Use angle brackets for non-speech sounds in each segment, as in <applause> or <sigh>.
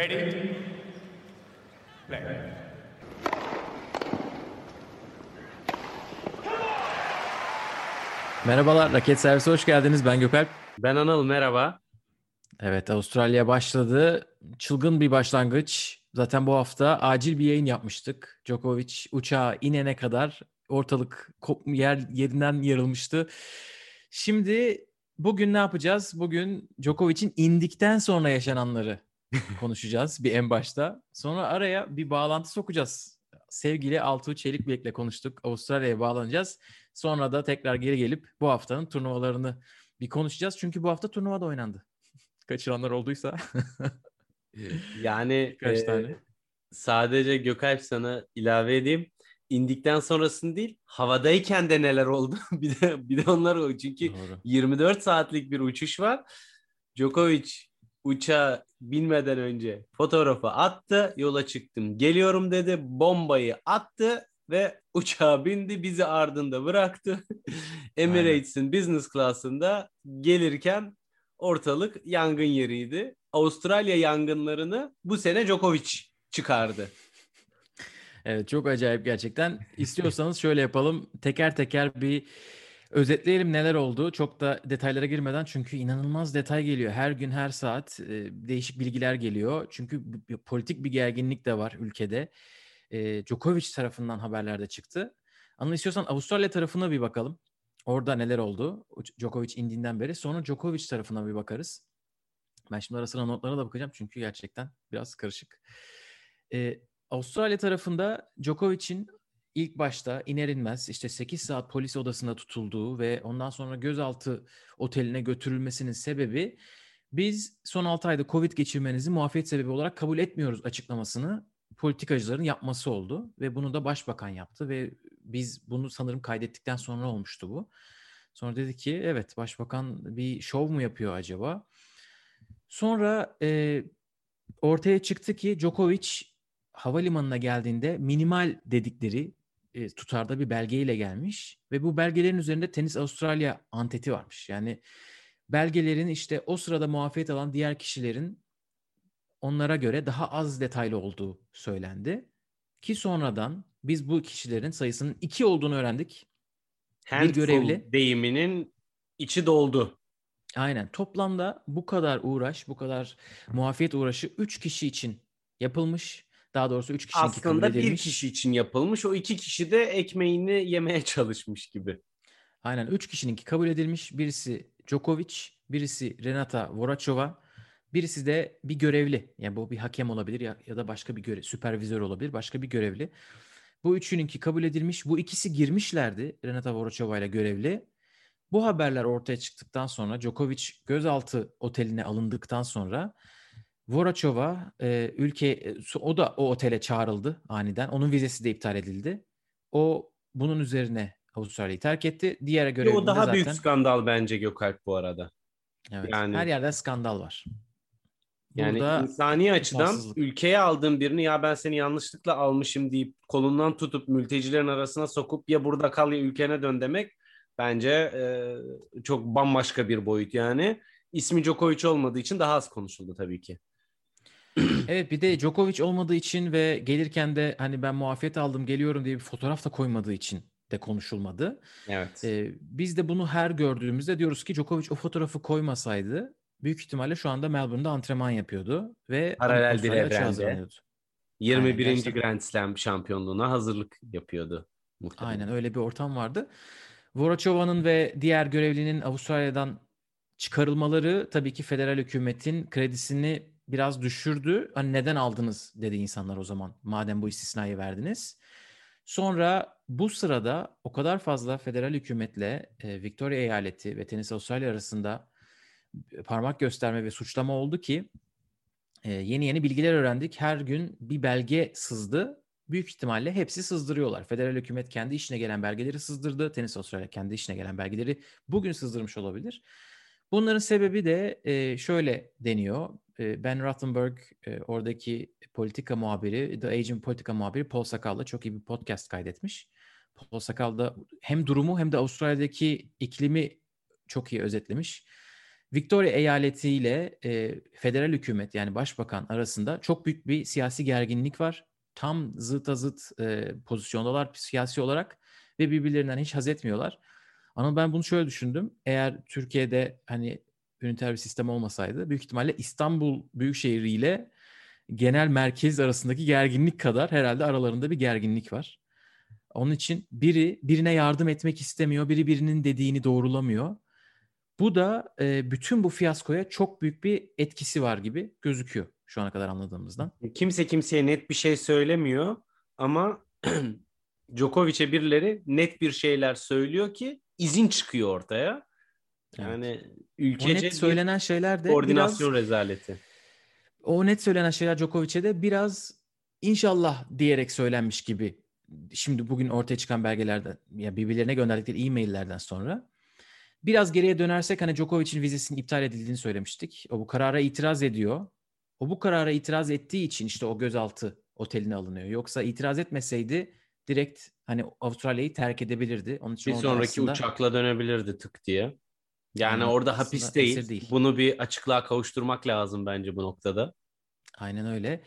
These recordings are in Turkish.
Ready? Play. Merhabalar, Raket Servisi hoş geldiniz. Ben Gökalp. Ben Anıl, merhaba. Evet, Avustralya başladı. Çılgın bir başlangıç. Zaten bu hafta acil bir yayın yapmıştık. Djokovic uçağa inene kadar ortalık kop yer yerinden yarılmıştı. Şimdi bugün ne yapacağız? Bugün Djokovic'in indikten sonra yaşananları konuşacağız bir en başta. Sonra araya bir bağlantı sokacağız. Sevgili Altuğ Çelikbek'le konuştuk. Avustralya'ya bağlanacağız. Sonra da tekrar geri gelip bu haftanın turnuvalarını bir konuşacağız. Çünkü bu hafta turnuva da oynandı. <laughs> Kaçıranlar olduysa. <laughs> yani Kaç e, tane? sadece Gökalp sana ilave edeyim. İndikten sonrasını değil, havadayken de neler oldu? <laughs> bir de bir de onlar oldu. Çünkü Doğru. 24 saatlik bir uçuş var. Djokovic uçağa binmeden önce fotoğrafı attı. Yola çıktım. Geliyorum dedi. Bombayı attı ve uçağa bindi. Bizi ardında bıraktı. <laughs> Emirates'in business class'ında gelirken ortalık yangın yeriydi. Avustralya yangınlarını bu sene Djokovic çıkardı. Evet çok acayip gerçekten. İstiyorsanız şöyle yapalım. Teker teker bir özetleyelim neler oldu. Çok da detaylara girmeden çünkü inanılmaz detay geliyor. Her gün her saat e, değişik bilgiler geliyor. Çünkü politik bir gerginlik de var ülkede. E, Djokovic tarafından haberler de çıktı. Ama istiyorsan Avustralya tarafına bir bakalım. Orada neler oldu Djokovic indiğinden beri. Sonra Djokovic tarafına bir bakarız. Ben şimdi ara sıra notlara da bakacağım çünkü gerçekten biraz karışık. Ee, Avustralya tarafında Djokovic'in ilk başta iner inmez işte 8 saat polis odasında tutulduğu ve ondan sonra gözaltı oteline götürülmesinin sebebi biz son 6 ayda Covid geçirmenizi muafiyet sebebi olarak kabul etmiyoruz açıklamasını politikacıların yapması oldu ve bunu da başbakan yaptı ve biz bunu sanırım kaydettikten sonra olmuştu bu. Sonra dedi ki evet başbakan bir şov mu yapıyor acaba? Sonra e, ortaya çıktı ki Djokovic havalimanına geldiğinde minimal dedikleri e, tutarda bir belgeyle gelmiş ve bu belgelerin üzerinde Tenis Avustralya anteti varmış. Yani belgelerin işte o sırada muafiyet alan diğer kişilerin onlara göre daha az detaylı olduğu söylendi. Ki sonradan biz bu kişilerin sayısının iki olduğunu öğrendik. Handful görevli. deyiminin içi doldu. Aynen. Toplamda bu kadar uğraş, bu kadar muafiyet uğraşı 3 kişi için yapılmış. Daha doğrusu 3 kişininki kabul Aslında bir kişi için yapılmış. O iki kişi de ekmeğini yemeye <laughs> çalışmış gibi. Aynen 3 kişininki kabul edilmiş. Birisi Djokovic, birisi Renata Vorachova, birisi de bir görevli. Yani bu bir hakem olabilir ya, ya da başka bir görev, süpervizör olabilir, başka bir görevli. Bu üçününki kabul edilmiş. Bu ikisi girmişlerdi Renata Vorachova ile görevli. Bu haberler ortaya çıktıktan sonra Djokovic gözaltı oteline alındıktan sonra Vorachova e, ülke o da o otele çağrıldı aniden. Onun vizesi de iptal edildi. O bunun üzerine Avustralya'yı terk etti. Diğer görevinde o daha zaten büyük skandal bence Gökalp bu arada. evet, yani- her yerde skandal var. Yani Burada insani açıdan ülkeye aldığın birini ya ben seni yanlışlıkla almışım deyip kolundan tutup mültecilerin arasına sokup ya burada kal ya ülkene dön demek bence e, çok bambaşka bir boyut yani. İsmi Djokovic olmadığı için daha az konuşuldu tabii ki. Evet bir de Djokovic olmadığı için ve gelirken de hani ben muafiyet aldım geliyorum diye bir fotoğraf da koymadığı için de konuşulmadı. Evet. Ee, biz de bunu her gördüğümüzde diyoruz ki Djokovic o fotoğrafı koymasaydı büyük ihtimalle şu anda Melbourne'da antrenman yapıyordu ve Paralel bir Avustralya açığa evrende. hazırlanıyordu. 21. gerçekten. Grand Slam şampiyonluğuna hazırlık yapıyordu muhtemelen. Aynen öyle bir ortam vardı. Vorachova'nın ve diğer görevlinin Avustralya'dan çıkarılmaları tabii ki federal hükümetin kredisini biraz düşürdü. Hani neden aldınız dedi insanlar o zaman madem bu istisnayı verdiniz. Sonra bu sırada o kadar fazla federal hükümetle e, Victoria eyaleti ve Tenis Avustralya arasında parmak gösterme ve suçlama oldu ki e, yeni yeni bilgiler öğrendik. Her gün bir belge sızdı. Büyük ihtimalle hepsi sızdırıyorlar. Federal hükümet kendi işine gelen belgeleri sızdırdı. Tenis Avustralya kendi işine gelen belgeleri bugün sızdırmış olabilir. Bunların sebebi de e, şöyle deniyor. E, ben Rothenberg e, oradaki politika muhabiri, The Age'in politika muhabiri Paul Sakal'la çok iyi bir podcast kaydetmiş. Paul Sakal da hem durumu hem de Avustralya'daki iklimi çok iyi özetlemiş. Victoria eyaleti ile e, federal hükümet yani başbakan arasında çok büyük bir siyasi gerginlik var. Tam zıt zıt e, pozisyondalar siyasi olarak ve birbirlerinden hiç haz etmiyorlar. Ama ben bunu şöyle düşündüm. Eğer Türkiye'de hani üniter bir sistem olmasaydı büyük ihtimalle İstanbul Büyükşehir ile genel merkez arasındaki gerginlik kadar herhalde aralarında bir gerginlik var. Onun için biri birine yardım etmek istemiyor, biri birinin dediğini doğrulamıyor. Bu da e, bütün bu fiyaskoya çok büyük bir etkisi var gibi gözüküyor şu ana kadar anladığımızdan. Kimse kimseye net bir şey söylemiyor ama <clears throat> Djokovic'e birileri net bir şeyler söylüyor ki izin çıkıyor ortaya. Yani Evet. O ülkece net söylenen şeyler de koordinasyon biraz, rezaleti. o net söylenen şeyler Djokovic'e de biraz inşallah diyerek söylenmiş gibi. Şimdi bugün ortaya çıkan belgelerden ya birbirlerine gönderdikleri e-maillerden sonra biraz geriye dönersek hani Djokovic'in vizesinin iptal edildiğini söylemiştik. O bu karara itiraz ediyor. O bu karara itiraz ettiği için işte o gözaltı oteline alınıyor. Yoksa itiraz etmeseydi direkt hani Avustralya'yı terk edebilirdi. Onun için Bir sonraki aslında- uçakla dönebilirdi tık diye. Yani Aynen. orada hapis değil. değil. Bunu bir açıklığa kavuşturmak lazım bence bu noktada. Aynen öyle.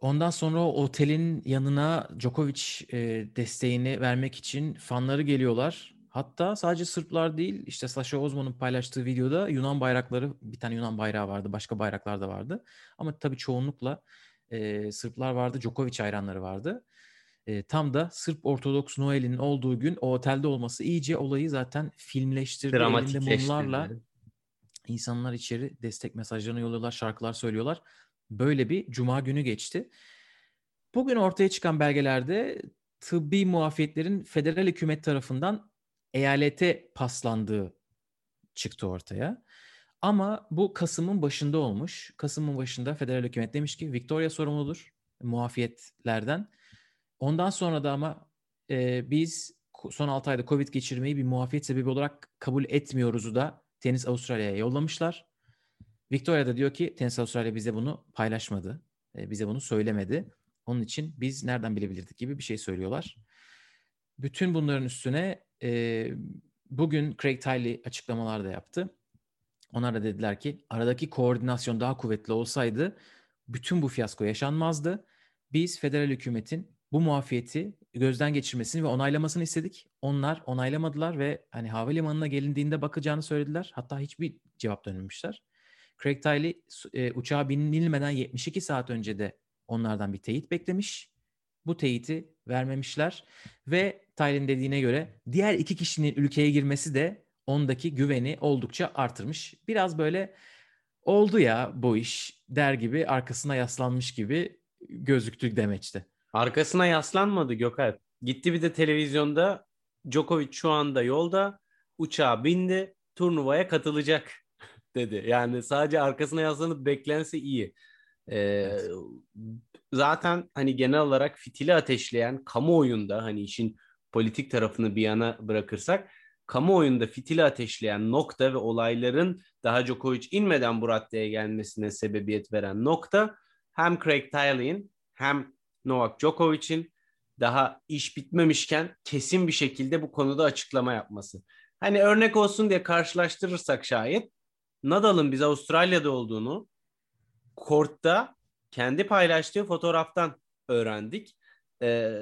Ondan sonra o otelin yanına Djokovic e, desteğini vermek için fanları geliyorlar. Hatta sadece Sırplar değil, işte Sasha Ozman'ın paylaştığı videoda Yunan bayrakları, bir tane Yunan bayrağı vardı, başka bayraklar da vardı. Ama tabii çoğunlukla e, Sırplar vardı, Djokovic hayranları vardı. E, tam da Sırp Ortodoks Noel'in olduğu gün o otelde olması iyice olayı zaten filmleştirdi. Elinde mumlarla İnsanlar içeri destek mesajlarını yolluyorlar, şarkılar söylüyorlar. Böyle bir cuma günü geçti. Bugün ortaya çıkan belgelerde tıbbi muafiyetlerin federal hükümet tarafından eyalete paslandığı çıktı ortaya. Ama bu Kasım'ın başında olmuş. Kasım'ın başında federal hükümet demiş ki Victoria sorumludur muafiyetlerden. Ondan sonra da ama e, biz son 6 ayda Covid geçirmeyi bir muafiyet sebebi olarak kabul etmiyoruzu da Tenis Avustralya'ya yollamışlar. Victoria da diyor ki Tenis Avustralya bize bunu paylaşmadı. e, bize bunu söylemedi. Onun için biz nereden bilebilirdik gibi bir şey söylüyorlar. Bütün bunların üstüne e, bugün Craig Tiley açıklamalar da yaptı. Onlar da dediler ki aradaki koordinasyon daha kuvvetli olsaydı bütün bu fiyasko yaşanmazdı. Biz federal hükümetin bu muafiyeti gözden geçirmesini ve onaylamasını istedik. Onlar onaylamadılar ve hani havalimanına gelindiğinde bakacağını söylediler. Hatta hiçbir cevap dönmemişler. Craig Tiley e, uçağa binilmeden 72 saat önce de onlardan bir teyit beklemiş. Bu teyiti vermemişler ve Tiley'nin dediğine göre diğer iki kişinin ülkeye girmesi de ondaki güveni oldukça artırmış. Biraz böyle oldu ya bu iş der gibi arkasına yaslanmış gibi gözüktü demeçti. Arkasına yaslanmadı Gökalp. Gitti bir de televizyonda Djokovic şu anda yolda uçağa bindi turnuvaya katılacak <laughs> dedi. Yani sadece arkasına yaslanıp beklense iyi. Ee, Evet. Zaten hani genel olarak fitili ateşleyen kamuoyunda hani işin politik tarafını bir yana bırakırsak kamuoyunda fitili ateşleyen nokta ve olayların daha Djokovic inmeden bu raddeye gelmesine sebebiyet veren nokta hem Craig Tiley'in hem Novak Djokovic'in daha iş bitmemişken kesin bir şekilde bu konuda açıklama yapması. Hani örnek olsun diye karşılaştırırsak şayet Nadal'ın biz Avustralya'da olduğunu kortta kendi paylaştığı fotoğraftan öğrendik. Ee,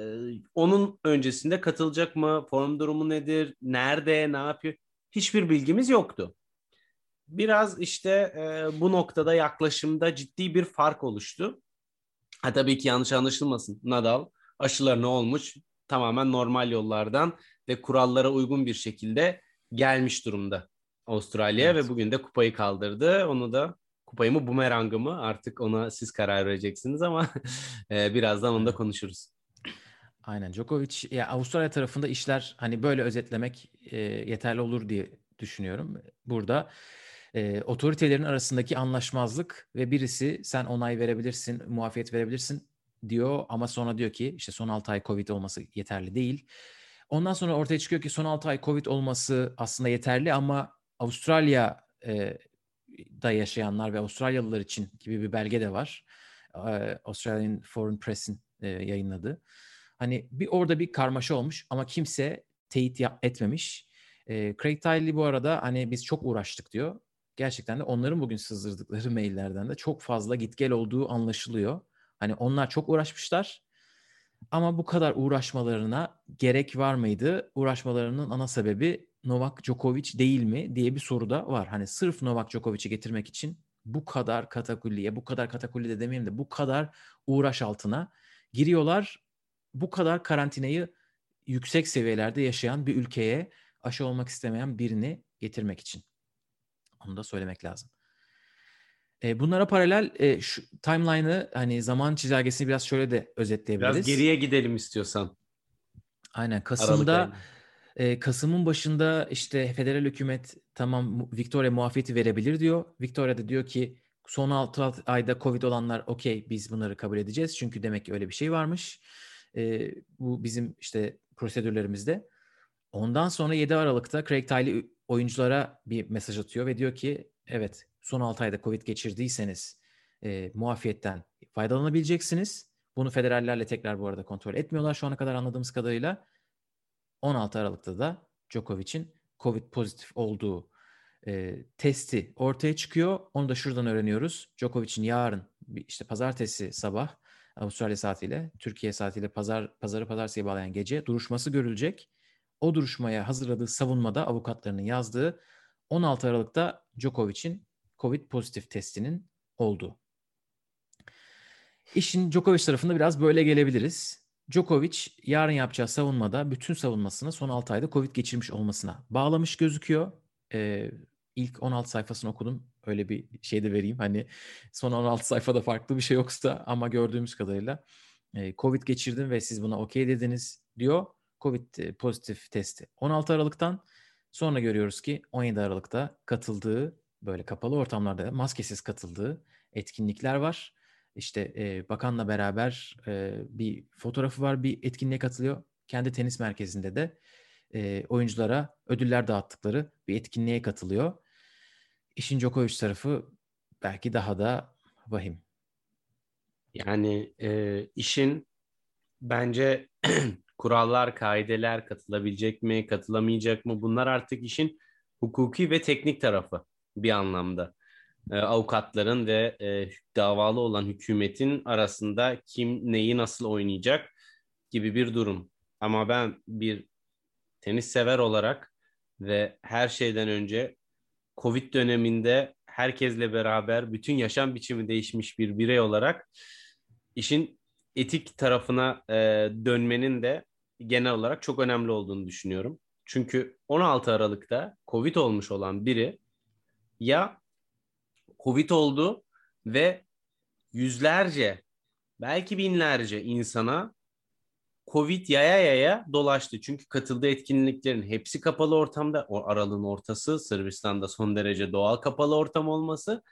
onun öncesinde katılacak mı? Form durumu nedir? Nerede? Ne yapıyor? Hiçbir bilgimiz yoktu. Biraz işte e, bu noktada yaklaşımda ciddi bir fark oluştu. Ha tabii ki yanlış anlaşılmasın. Nadal aşılarını olmuş tamamen normal yollardan ve kurallara uygun bir şekilde gelmiş durumda Avustralya'ya Evet. ve bugün de kupayı kaldırdı. Onu da kupayı mı bumerangı mı artık ona siz karar vereceksiniz ama <laughs> e, birazdan onu da konuşuruz. Aynen Djokovic ya Avustralya tarafında işler hani böyle özetlemek e, yeterli olur diye düşünüyorum. Burada e, otoritelerin arasındaki anlaşmazlık ve birisi sen onay verebilirsin, muafiyet verebilirsin diyor ama sonra diyor ki işte son 6 ay Covid olması yeterli değil. Ondan sonra ortaya çıkıyor ki son 6 ay Covid olması aslında yeterli ama Avustralya e, da yaşayanlar ve Avustralyalılar için gibi bir belge de var. E, Australian Foreign Press'in e, yayınladığı. Hani bir orada bir karmaşa olmuş ama kimse teyit etmemiş. Craig Tiley bu arada hani biz çok uğraştık diyor. Gerçekten de onların bugün sızdırdıkları <laughs> maillerden de çok fazla git gel olduğu anlaşılıyor. Hani onlar çok uğraşmışlar. Ama bu kadar uğraşmalarına gerek var mıydı? Uğraşmalarının ana sebebi Novak Djokovic değil mi diye bir soru da var. Hani sırf Novak Djokovic'i getirmek için bu kadar katakulliye, bu kadar katakulli de demeyeyim de bu kadar uğraş altına giriyorlar. Bu kadar karantinayı yüksek seviyelerde yaşayan bir ülkeye aşı olmak istemeyen birini getirmek için. Onu da söylemek lazım. E, bunlara paralel e, şu timeline'ı hani zaman çizelgesini biraz şöyle de özetleyebiliriz. Biraz geriye gidelim istiyorsan. Aynen Kasım'da e, Kasım'ın başında işte federal hükümet tamam Victoria muafiyeti verebilir diyor. Victoria da diyor ki son 6 ayda Covid olanlar okey biz bunları kabul edeceğiz. Çünkü demek ki öyle bir şey varmış. E, bu bizim işte prosedürlerimizde. Ondan sonra 7 Aralık'ta Craig Tiley oyunculara bir mesaj atıyor ve diyor ki evet son 6 ayda Covid geçirdiyseniz e, muafiyetten faydalanabileceksiniz. Bunu federallerle tekrar bu arada kontrol etmiyorlar şu ana kadar anladığımız kadarıyla. 16 Aralık'ta da Djokovic'in Covid pozitif olduğu e, testi ortaya çıkıyor. Onu da şuradan öğreniyoruz. Djokovic'in yarın işte pazartesi sabah Avustralya saatiyle, Türkiye saatiyle pazar pazarı pazartesiye bağlayan gece duruşması görülecek. O duruşmaya hazırladığı savunmada avukatlarının yazdığı 16 Aralık'ta Djokovic'in Covid pozitif testinin olduğu. İşin Djokovic tarafında biraz böyle gelebiliriz. Djokovic yarın yapacağı savunmada bütün savunmasını son 6 ayda Covid geçirmiş olmasına bağlamış gözüküyor. Ee, ilk 16 sayfasını okudum. Öyle bir şey de vereyim. Hani son 16 sayfada farklı bir şey yoksa ama gördüğümüz kadarıyla e, Covid geçirdim ve siz buna okey dediniz diyor. Covid e, pozitif testi 16 Aralık'tan sonra görüyoruz ki 17 Aralık'ta katıldığı böyle kapalı ortamlarda maskesiz katıldığı etkinlikler var. İşte e, bakanla beraber e, bir fotoğrafı var, bir etkinliğe katılıyor. Kendi tenis merkezinde de e, oyunculara ödüller dağıttıkları bir etkinliğe katılıyor. İşin Djokovic tarafı belki daha da vahim. Yani e, işin bence <clears throat> kurallar, kaideler katılabilecek mi, katılamayacak mı bunlar artık işin hukuki ve teknik tarafı bir anlamda. E, avukatların ve e, davalı olan hükümetin arasında kim neyi nasıl oynayacak gibi bir durum. Ama ben bir tenis sever olarak ve her şeyden önce Covid döneminde herkesle beraber bütün yaşam biçimi değişmiş bir birey olarak işin etik tarafına e, dönmenin de genel olarak çok önemli olduğunu düşünüyorum. Çünkü 16 Aralık'ta Covid olmuş olan biri ya Covid oldu ve yüzlerce belki binlerce insana Covid yaya yaya dolaştı. Çünkü katıldığı etkinliklerin hepsi kapalı ortamda. O aralığın ortası Sırbistan'da son derece doğal kapalı ortam olması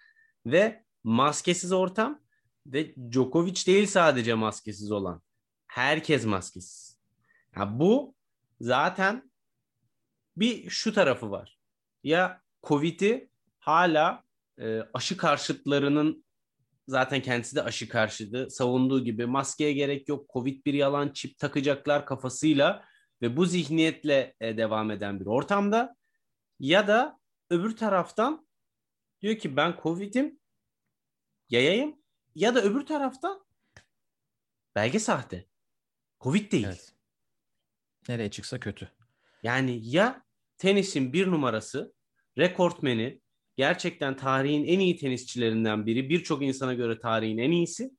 ve maskesiz ortam ve Djokovic değil sadece maskesiz olan. Herkes maskesiz. Ya bu zaten bir şu tarafı var. Ya Covid'i hala e, aşı karşıtlarının zaten kendisi de aşı karşıtı. Savunduğu gibi maskeye gerek yok. Covid bir yalan çip takacaklar kafasıyla ve bu zihniyetle e, devam eden bir ortamda ya da öbür taraftan diyor ki ben Covid'im yayayım ya da öbür taraftan belge sahte. Covid değil. Evet. Nereye çıksa kötü. Yani ya tenisin bir numarası, rekortmeni, gerçekten tarihin en iyi tenisçilerinden biri. Birçok insana göre tarihin en iyisi.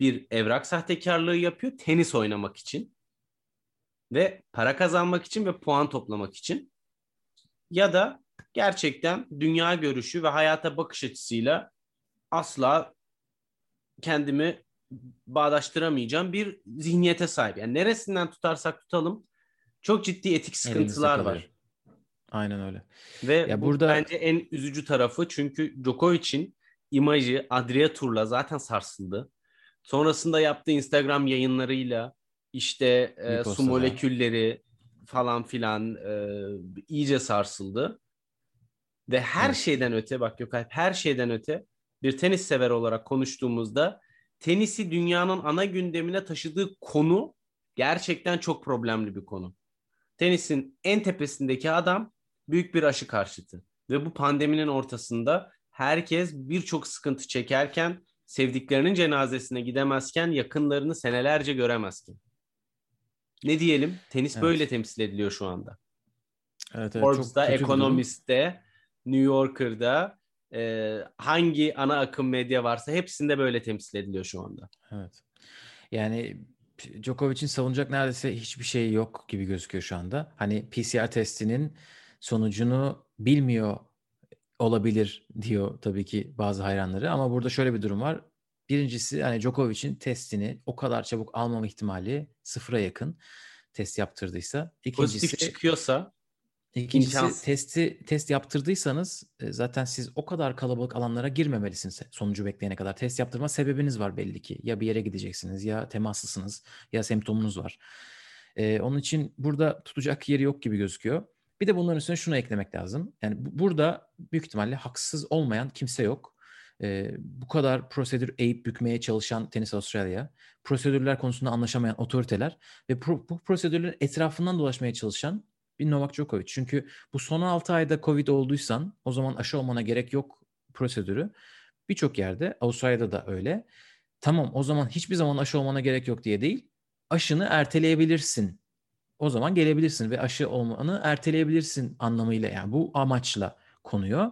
Bir evrak sahtekarlığı yapıyor tenis oynamak için ve para kazanmak için ve puan toplamak için. Ya da gerçekten dünya görüşü ve hayata bakış açısıyla asla kendimi bağdaştıramayacağım bir zihniyete sahip. Yani neresinden tutarsak tutalım çok ciddi etik sıkıntılar var. Aynen öyle. Ve ya bu burada bence en üzücü tarafı çünkü Djokovic'in imajı Adria Tur'la zaten sarsıldı. Sonrasında yaptığı Instagram yayınlarıyla işte e, su molekülleri falan filan e, iyice sarsıldı. Ve her evet. şeyden öte bak Gökalp her şeyden öte bir tenis sever olarak konuştuğumuzda tenisi dünyanın ana gündemine taşıdığı konu gerçekten çok problemli bir konu. Tenisin en tepesindeki adam büyük bir aşı karşıtı. ve bu pandeminin ortasında herkes birçok sıkıntı çekerken sevdiklerinin cenazesine gidemezken yakınlarını senelerce göremezken. Ne diyelim? Tenis Evet. böyle temsil ediliyor şu anda. Evet, evet, Forbes'da. Economist'te, New Yorker'da e, hangi ana akım medya varsa hepsinde böyle temsil ediliyor şu anda. Evet. Yani Djokovic'in savunacak neredeyse hiçbir şey yok gibi gözüküyor şu anda. Hani PCR testinin sonucunu bilmiyor olabilir diyor tabii ki bazı hayranları ama burada şöyle bir durum var. Birincisi hani Djokovic'in testini o kadar çabuk almama ihtimali sıfıra yakın test yaptırdıysa. İkincisi Pozitif çıkıyorsa İkincisi İmkansız. testi test yaptırdıysanız e, zaten siz o kadar kalabalık alanlara girmemelisiniz sonucu bekleyene kadar. Test yaptırma sebebiniz var belli ki. Ya bir yere gideceksiniz ya temaslısınız ya semptomunuz var. E, onun için burada tutacak yeri yok gibi gözüküyor. Bir de bunların üstüne şunu eklemek lazım. Yani bu- burada büyük ihtimalle haksız olmayan kimse yok. E, bu kadar prosedür eğip bükmeye çalışan Tenis Avustralya, prosedürler konusunda anlaşamayan otoriteler ve pro- bu prosedürlerin etrafından dolaşmaya çalışan bir Novak Djokovic. Çünkü bu son 6 ayda Covid olduysan o zaman aşı olmana gerek yok prosedürü. Birçok yerde Avustralya'da da öyle. Tamam o zaman hiçbir zaman aşı olmana gerek yok diye değil. Aşını erteleyebilirsin. O zaman gelebilirsin ve aşı olmanı erteleyebilirsin anlamıyla yani bu amaçla konuyor.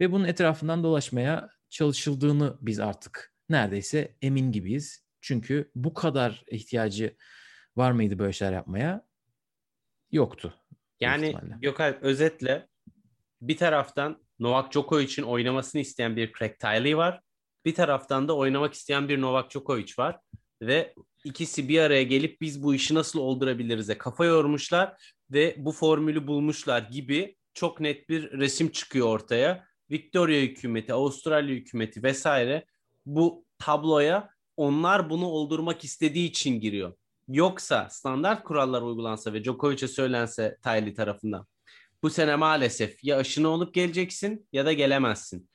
Ve bunun etrafından dolaşmaya çalışıldığını biz artık neredeyse emin gibiyiz. Çünkü bu kadar ihtiyacı var mıydı böyle şeyler yapmaya? Yoktu. yani. Gökalp özetle bir taraftan Novak Djokovic'in oynamasını isteyen bir Craig Tiley var. Bir taraftan da oynamak isteyen bir Novak Djokovic var. Ve ikisi bir araya gelip biz bu işi nasıl oldurabiliriz'e kafa yormuşlar ve bu formülü bulmuşlar gibi çok net bir resim çıkıyor ortaya. Victoria hükümeti, Avustralya hükümeti vesaire bu tabloya onlar bunu oldurmak istediği için giriyor. Yoksa standart kurallar uygulansa ve Djokovic'e söylense Tiley tarafından bu sene maalesef ya aşını olup geleceksin ya da gelemezsin.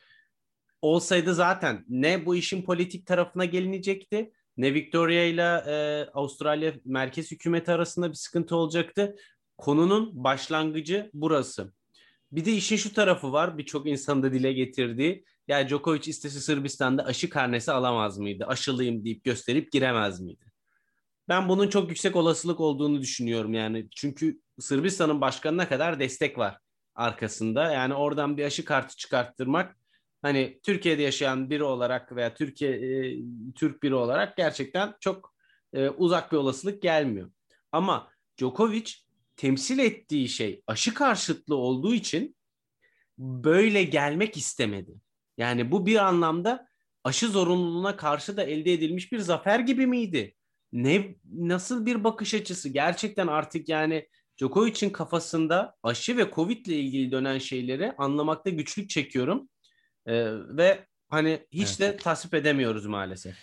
Olsaydı zaten ne bu işin politik tarafına gelinecekti ne Victoria ile e, Avustralya merkez hükümeti arasında bir sıkıntı olacaktı. Konunun başlangıcı burası. Bir de işin şu tarafı var birçok insanın da dile getirdiği. Ya Djokovic istese Sırbistan'da aşı karnesi alamaz mıydı? Aşılıyım deyip gösterip giremez miydi? Ben bunun çok yüksek olasılık olduğunu düşünüyorum yani. Çünkü Sırbistan'ın başkanına kadar destek var arkasında. Yani oradan bir aşı kartı çıkarttırmak hani Türkiye'de yaşayan biri olarak veya Türkiye e, Türk biri olarak gerçekten çok e, uzak bir olasılık gelmiyor. Ama Djokovic temsil ettiği şey aşı karşıtlığı olduğu için böyle gelmek istemedi. Yani bu bir anlamda aşı zorunluluğuna karşı da elde edilmiş bir zafer gibi miydi? Ne nasıl bir bakış açısı? Gerçekten artık yani Djokovic'in kafasında aşı ve Covid ile ilgili dönen şeyleri anlamakta güçlük çekiyorum. Ee, ve hani hiç de tasvip edemiyoruz maalesef.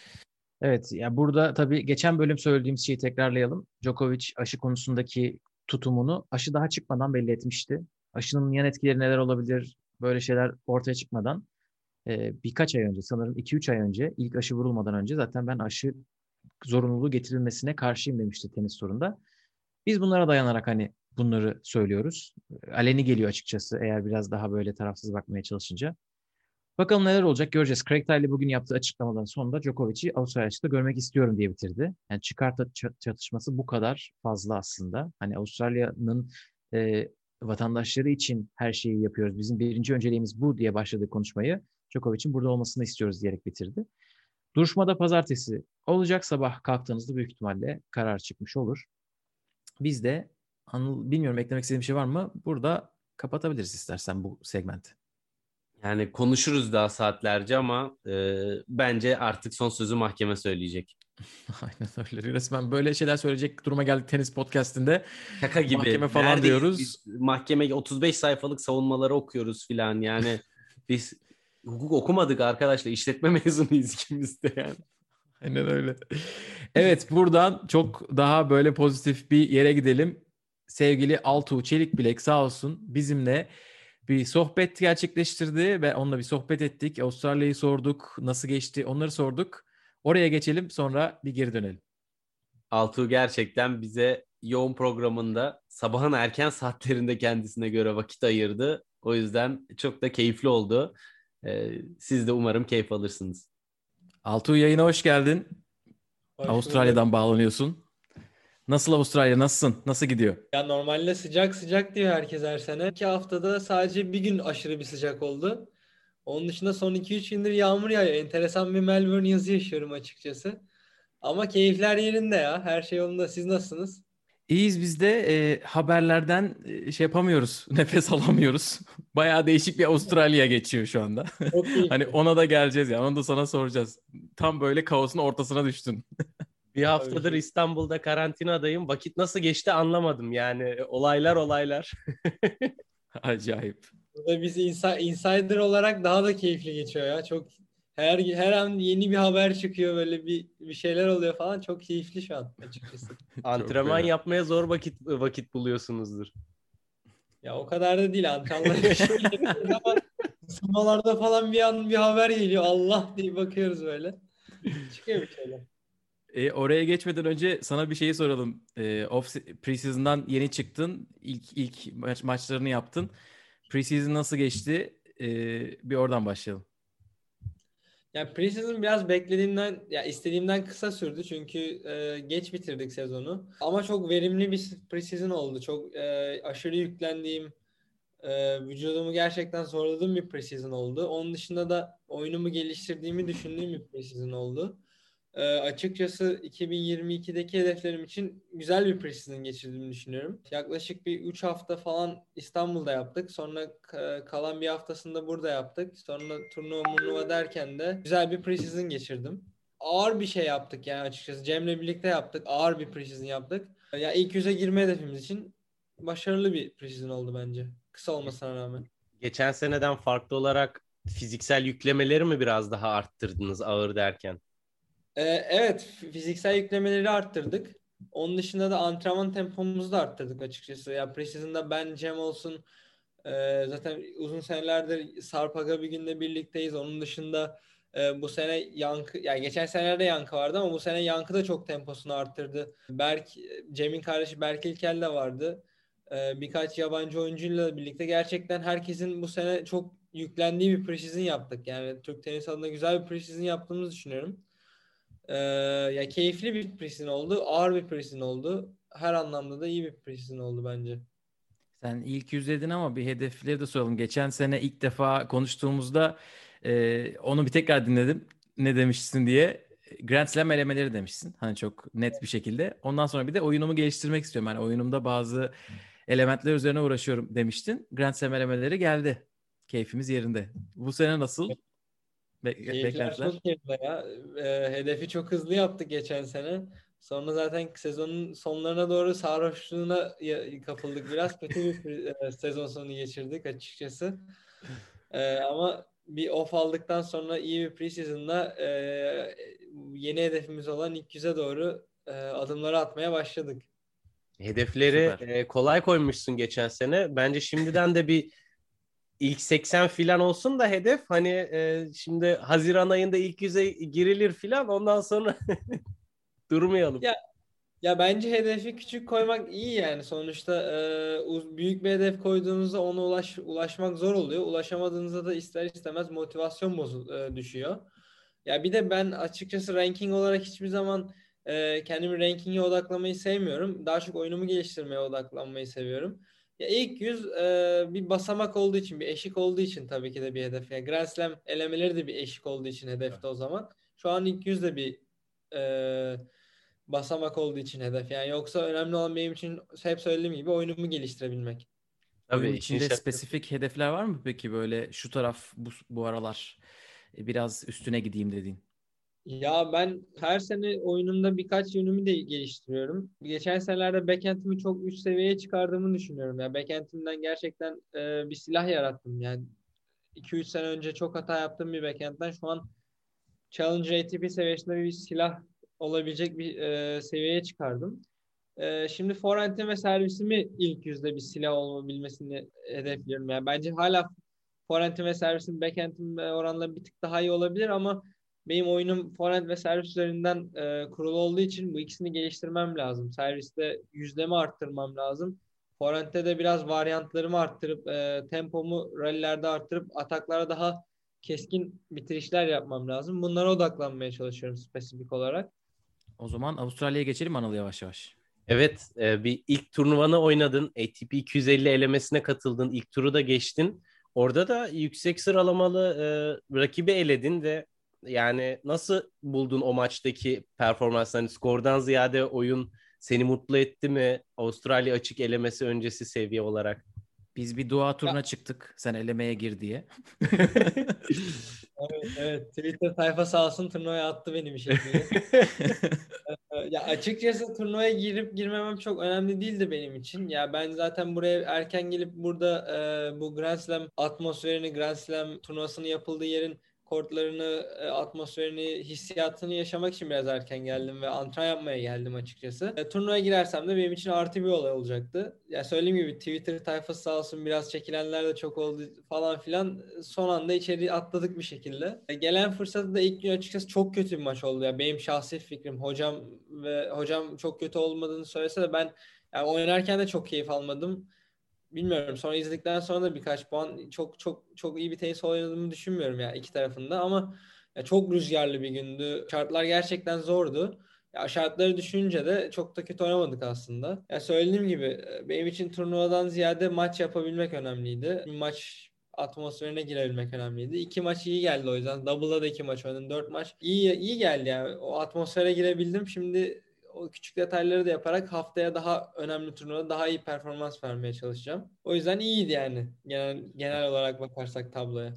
Evet, ya burada tabii geçen bölüm söylediğimiz şeyi tekrarlayalım. Djokovic aşı konusundaki tutumunu aşı daha çıkmadan belli etmişti. Aşının yan etkileri neler olabilir böyle şeyler ortaya çıkmadan e, birkaç ay önce sanırım 2-3 ay önce ilk aşı vurulmadan önce zaten ben aşı zorunluluğu getirilmesine karşıyım demişti tenis sorunda. Biz bunlara dayanarak hani bunları söylüyoruz. Aleni geliyor açıkçası eğer biraz daha böyle tarafsız bakmaya çalışınca. Bakalım neler olacak göreceğiz. Craig Tiley bugün yaptığı açıklamadan sonra Djokovic'i Avustralya açıkta görmek istiyorum diye bitirdi. Yani çıkarta çatışması bu kadar fazla aslında. Hani Avustralya'nın e, vatandaşları için her şeyi yapıyoruz. Bizim birinci önceliğimiz bu diye başladığı konuşmayı Djokovic'in burada olmasını istiyoruz diyerek bitirdi. Duruşmada pazartesi olacak sabah kalktığınızda büyük ihtimalle karar çıkmış olur. Biz de Anıl, bilmiyorum eklemek istediğim bir şey var mı? Burada kapatabiliriz istersen bu segmenti. Yani konuşuruz daha saatlerce ama e, bence artık son sözü mahkeme söyleyecek. <laughs> Aynen öyle. Resmen böyle şeyler söyleyecek duruma geldik tenis podcastinde. Şaka gibi. Mahkeme falan Neredeyiz diyoruz. Biz mahkeme 35 sayfalık savunmaları okuyoruz filan yani. biz <laughs> hukuk okumadık arkadaşlar. İşletme <laughs> mezunuyuz ikimiz de yani. Aynen öyle. Evet buradan çok daha böyle pozitif bir yere gidelim. Sevgili Altuğ Çelik Bilek sağ olsun bizimle bir sohbet gerçekleştirdi ve onunla bir sohbet ettik. Avustralya'yı sorduk, nasıl geçti onları sorduk. Oraya geçelim sonra bir geri dönelim. Altuğ gerçekten bize yoğun programında sabahın erken saatlerinde kendisine göre vakit ayırdı. O yüzden çok da keyifli oldu. Ee, siz de umarım keyif alırsınız. Altuğ yayına hoş geldin. Hoş Avustralya'dan bulduk. bağlanıyorsun. Nasıl Avustralya? Nasılsın? Nasıl gidiyor? Ya normalde sıcak sıcak diyor herkes her sene. İki haftada sadece bir gün aşırı bir sıcak oldu. Onun dışında son 2-3 gündür yağmur yağıyor. Enteresan bir Melbourne yazı yaşıyorum açıkçası. Ama keyifler yerinde ya. Her şey yolunda. Siz nasılsınız? İyiyiz biz de e, haberlerden e, şey yapamıyoruz. <laughs> Nefes alamıyoruz. <laughs> Bayağı değişik bir Avustralya geçiyor şu anda. <laughs> Hani ona da geleceğiz ya. Onu da sana soracağız. Tam böyle kaosun ortasına düştün. Bir haftadır. İstanbul'da karantinadayım. Vakit nasıl geçti anlamadım. Yani olaylar olaylar. Acayip. Burada biz insa- insider olarak daha da keyifli geçiyor ya. Çok her her an yeni bir haber çıkıyor böyle bir bir şeyler oluyor falan. Çok keyifli şu an açıkçası. <laughs> Antrenman yapmaya zor vakit vakit buluyorsunuzdur. Ya o kadar da değil antrenmanlar <laughs> bir şey yapıyoruz ama ısınmalarda falan bir an bir haber geliyor. Allah diye bakıyoruz böyle. Çıkıyor bir şeyler. E, oraya geçmeden önce sana bir şeyi soralım. E, off preseason'dan yeni çıktın. İlk ilk maç, maçlarını yaptın. Preseason nasıl geçti? E, bir oradan başlayalım. Yani preseason biraz beklediğimden ya istediğimden kısa sürdü çünkü e, geç bitirdik sezonu. Ama çok verimli bir preseason oldu. Çok e, aşırı yüklendiğim e, vücudumu gerçekten zorladığım bir preseason oldu. Onun dışında da oyunumu geliştirdiğimi düşündüğüm bir preseason oldu. E, açıkçası 2022'deki hedeflerim için güzel bir preseason geçirdiğimi düşünüyorum. Yaklaşık bir 3 hafta falan İstanbul'da yaptık. Sonra ka- kalan bir haftasında burada yaptık. Sonra turnuva murnuva derken de güzel bir preseason geçirdim. Ağır bir şey yaptık yani açıkçası. Cem'le birlikte yaptık. Ağır bir preseason yaptık. Ya ilk yüze girme hedefimiz için başarılı bir preseason oldu bence. Kısa olmasına rağmen. Geçen seneden farklı olarak fiziksel yüklemeleri mi biraz daha arttırdınız ağır derken? Ee, evet fiziksel yüklemeleri arttırdık. Onun dışında da antrenman tempomuzu da arttırdık açıkçası. Ya preseason'da ben Cem olsun e, zaten uzun senelerdir Sarp Aga bir günde birlikteyiz. Onun dışında e, bu sene Yankı yani geçen senelerde Yankı vardı ama bu sene Yankı da çok temposunu arttırdı. Berk Cem'in kardeşi Berk İlkel de vardı. E, birkaç yabancı oyuncuyla birlikte gerçekten herkesin bu sene çok yüklendiği bir preseason yaptık. Yani Türk tenis adına güzel bir preseason yaptığımızı düşünüyorum. Ee, ya keyifli bir preseason oldu. Ağır bir preseason oldu. Her anlamda da iyi bir preseason oldu bence. Sen ilk yüz dedin ama bir hedefleri de soralım. Geçen sene ilk defa konuştuğumuzda e, onu bir tekrar dinledim. Ne demişsin diye. Grand Slam elemeleri demişsin. Hani çok net bir şekilde. Ondan sonra bir de oyunumu geliştirmek istiyorum. Yani oyunumda bazı elementler üzerine uğraşıyorum demiştin. Grand Slam elemeleri geldi. Keyfimiz yerinde. Bu sene nasıl? Be- Keyifler beklentiler. çok yerinde ya. Ee, hedefi çok hızlı yaptık geçen sene. Sonra zaten sezonun sonlarına doğru sarhoşluğuna kapıldık biraz. Kötü bir e, sezon sonu geçirdik açıkçası. Ee, ama bir off aldıktan sonra iyi bir preseason'da e, yeni hedefimiz olan ilk yüze doğru e, adımları atmaya başladık. Hedefleri e, kolay koymuşsun geçen sene. Bence şimdiden de bir ilk 80 filan olsun da hedef. Hani e, şimdi Haziran ayında ilk yüze girilir filan ondan sonra <laughs> durmayalım. Ya Ya bence hedefi küçük koymak iyi yani. Sonuçta e, büyük bir hedef koyduğunuzda ona ulaş, ulaşmak zor oluyor. Ulaşamadığınızda da ister istemez motivasyon bozul, e, düşüyor. Ya bir de ben açıkçası ranking olarak hiçbir zaman e, kendimi ranking'e odaklamayı sevmiyorum. Daha çok oyunumu geliştirmeye odaklanmayı seviyorum. Ya ilk yüz e, bir basamak olduğu için, bir eşik olduğu için tabii ki de bir hedef. Yani Grand Slam elemeleri de bir eşik olduğu için hedefte o zaman. Şu an ilk yüz de bir e, basamak olduğu için hedef. Yani yoksa önemli olan benim için hep söylediğim gibi oyunumu geliştirebilmek. Tabii Oyun içinde spesifik hedefler var mı peki böyle şu taraf bu, bu aralar e, biraz üstüne gideyim dediğin? Ya ben her sene oyunumda birkaç yönümü de geliştiriyorum. Geçen senelerde backend'imi çok üst seviyeye çıkardığımı düşünüyorum. Yani backend'imden gerçekten e, bir silah yarattım. Yani 2-3 sene önce çok hata yaptığım bir backend'den şu an Challenger ATP seviyesinde bir silah olabilecek bir e, seviyeye çıkardım. E, şimdi forehand'im ve servisimi ilk yüzde bir silah olabilmesini hedefliyorum. Yani bence hala forehand'im ve servisim backhand'im oranla bir tık daha iyi olabilir ama benim oyunum forehand ve servis üzerinden e, kurulu olduğu için bu ikisini geliştirmem lazım. Serviste yüzdemi arttırmam lazım. Forehand'de de biraz varyantlarımı arttırıp e, tempomu rallilerde arttırıp ataklara daha keskin bitirişler yapmam lazım. Bunlara odaklanmaya çalışıyorum spesifik olarak. O zaman Avustralya'ya geçelim Anıl yavaş yavaş. Evet, e, bir ilk turnuvanı oynadın. ATP 250 elemesine katıldın. İlk turu da geçtin. Orada da yüksek sıralamalı e, rakibi eledin ve yani nasıl buldun o maçtaki performansını? Hani skordan ziyade oyun seni mutlu etti mi? Avustralya açık elemesi öncesi seviye olarak. Biz bir dua turuna çıktık. Sen elemeye gir diye. <laughs> Evet, evet. Twitter sayfa sağ olsun turnuvaya attı beni bir şekilde. <laughs> ya açıkçası turnuvaya girip girmemem çok önemli değildi benim için. Ya ben zaten buraya erken gelip burada e, bu Grand Slam atmosferini, Grand Slam turnuvasının yapıldığı yerin kortlarını, e, atmosferini, hissiyatını yaşamak için biraz erken geldim ve antrenman yapmaya geldim açıkçası. E, turnuvaya girersem de benim için artı bir olay olacaktı. Ya söylediğim gibi Twitter tayfası sağ olsun biraz çekilenler de çok oldu falan filan. Son anda içeri atladık bir şekilde. E, gelen fırsatı da ilk gün açıkçası çok kötü bir maç oldu. Ya benim şahsi fikrim hocam ve hocam çok kötü olmadığını söylese de ben yani oynarken de çok keyif almadım bilmiyorum. Sonra izledikten sonra da birkaç puan çok çok çok iyi bir tenis oynadığımı düşünmüyorum ya iki tarafında ama ya çok rüzgarlı bir gündü. Şartlar gerçekten zordu. Ya şartları düşününce de çok da kötü oynamadık aslında. Ya söylediğim gibi e, benim için turnuvadan ziyade maç yapabilmek önemliydi. Maç atmosferine girebilmek önemliydi. İki maç iyi geldi o yüzden. Double'da da iki maç oynadım. Dört maç iyi iyi geldi yani. O atmosfere girebildim. Şimdi o küçük detayları da yaparak haftaya daha önemli turnuvada daha iyi performans vermeye çalışacağım. O yüzden iyiydi yani genel, genel olarak bakarsak tabloya.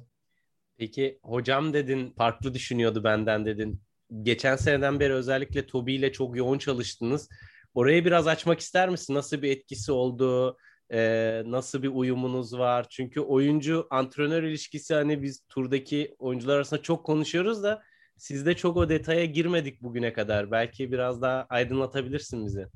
Peki hocam dedin farklı düşünüyordu benden dedin. Geçen seneden beri özellikle Tobi ile çok yoğun çalıştınız. Orayı biraz açmak ister misin? Nasıl bir etkisi oldu? Ee, nasıl bir uyumunuz var? Çünkü oyuncu antrenör ilişkisi hani biz turdaki oyuncular arasında çok konuşuyoruz da Sizde çok o detaya girmedik bugüne kadar. Belki biraz daha aydınlatabilirsin bizi.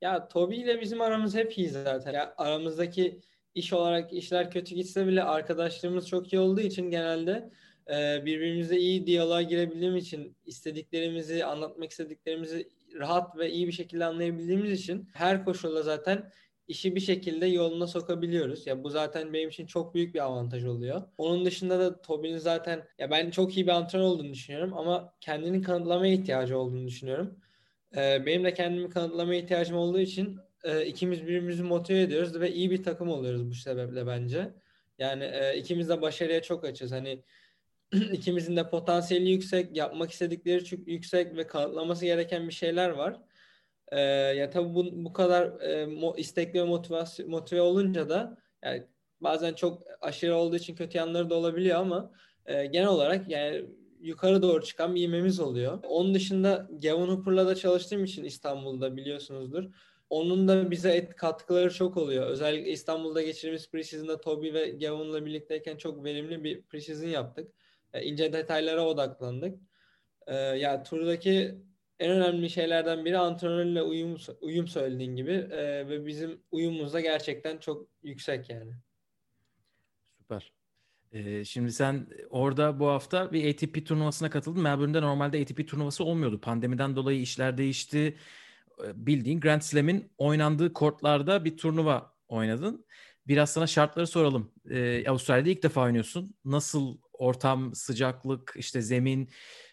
Ya Toby ile bizim aramız hep iyi zaten. Ya aramızdaki iş olarak işler kötü gitse bile arkadaşlığımız çok iyi olduğu için genelde e, birbirimizle iyi diyaloğa girebildiğim için istediklerimizi, anlatmak istediklerimizi rahat ve iyi bir şekilde anlayabildiğimiz için her koşulda zaten işi bir şekilde yoluna sokabiliyoruz. Ya bu zaten benim için çok büyük bir avantaj oluyor. Onun dışında da Toby'nin zaten ya ben çok iyi bir antrenör olduğunu düşünüyorum ama kendini kanıtlamaya ihtiyacı olduğunu düşünüyorum. Ee, benim de kendimi kanıtlamaya ihtiyacım olduğu için e, ikimiz birbirimizi motive ediyoruz ve iyi bir takım oluyoruz bu sebeple bence. Yani e, ikimiz de başarıya çok açız. Hani <clears throat> ikimizin de potansiyeli yüksek, yapmak istedikleri çok yüksek ve kanıtlaması gereken bir şeyler var. E, ya tabii bu, bu kadar e, mo, istekli ve motivasyon, motive olunca da yani bazen çok aşırı olduğu için kötü yanları da olabiliyor ama e, genel olarak yani yukarı doğru çıkan bir imemiz oluyor. Onun dışında Gavin Hooper'la da çalıştığım için İstanbul'da biliyorsunuzdur. Onun da bize et, katkıları çok oluyor. Özellikle İstanbul'da geçirdiğimiz preseason'da Toby ve Gavin'la birlikteyken çok verimli bir preseason yaptık. E, ince detaylara odaklandık. E, ya yani turdaki en önemli şeylerden biri antrenörle uyum uyum söylediğin gibi e, ve bizim uyumumuz da gerçekten çok yüksek yani. Süper. Ee, şimdi sen orada bu hafta bir ATP turnuvasına katıldın. Melbourne'de normalde ATP turnuvası olmuyordu. Pandemiden dolayı işler değişti. Bildiğin Grand Slam'in oynandığı kortlarda bir turnuva oynadın. Biraz sana şartları soralım. Ee, Avustralya'da ilk defa oynuyorsun. Nasıl ortam, sıcaklık, işte zemin,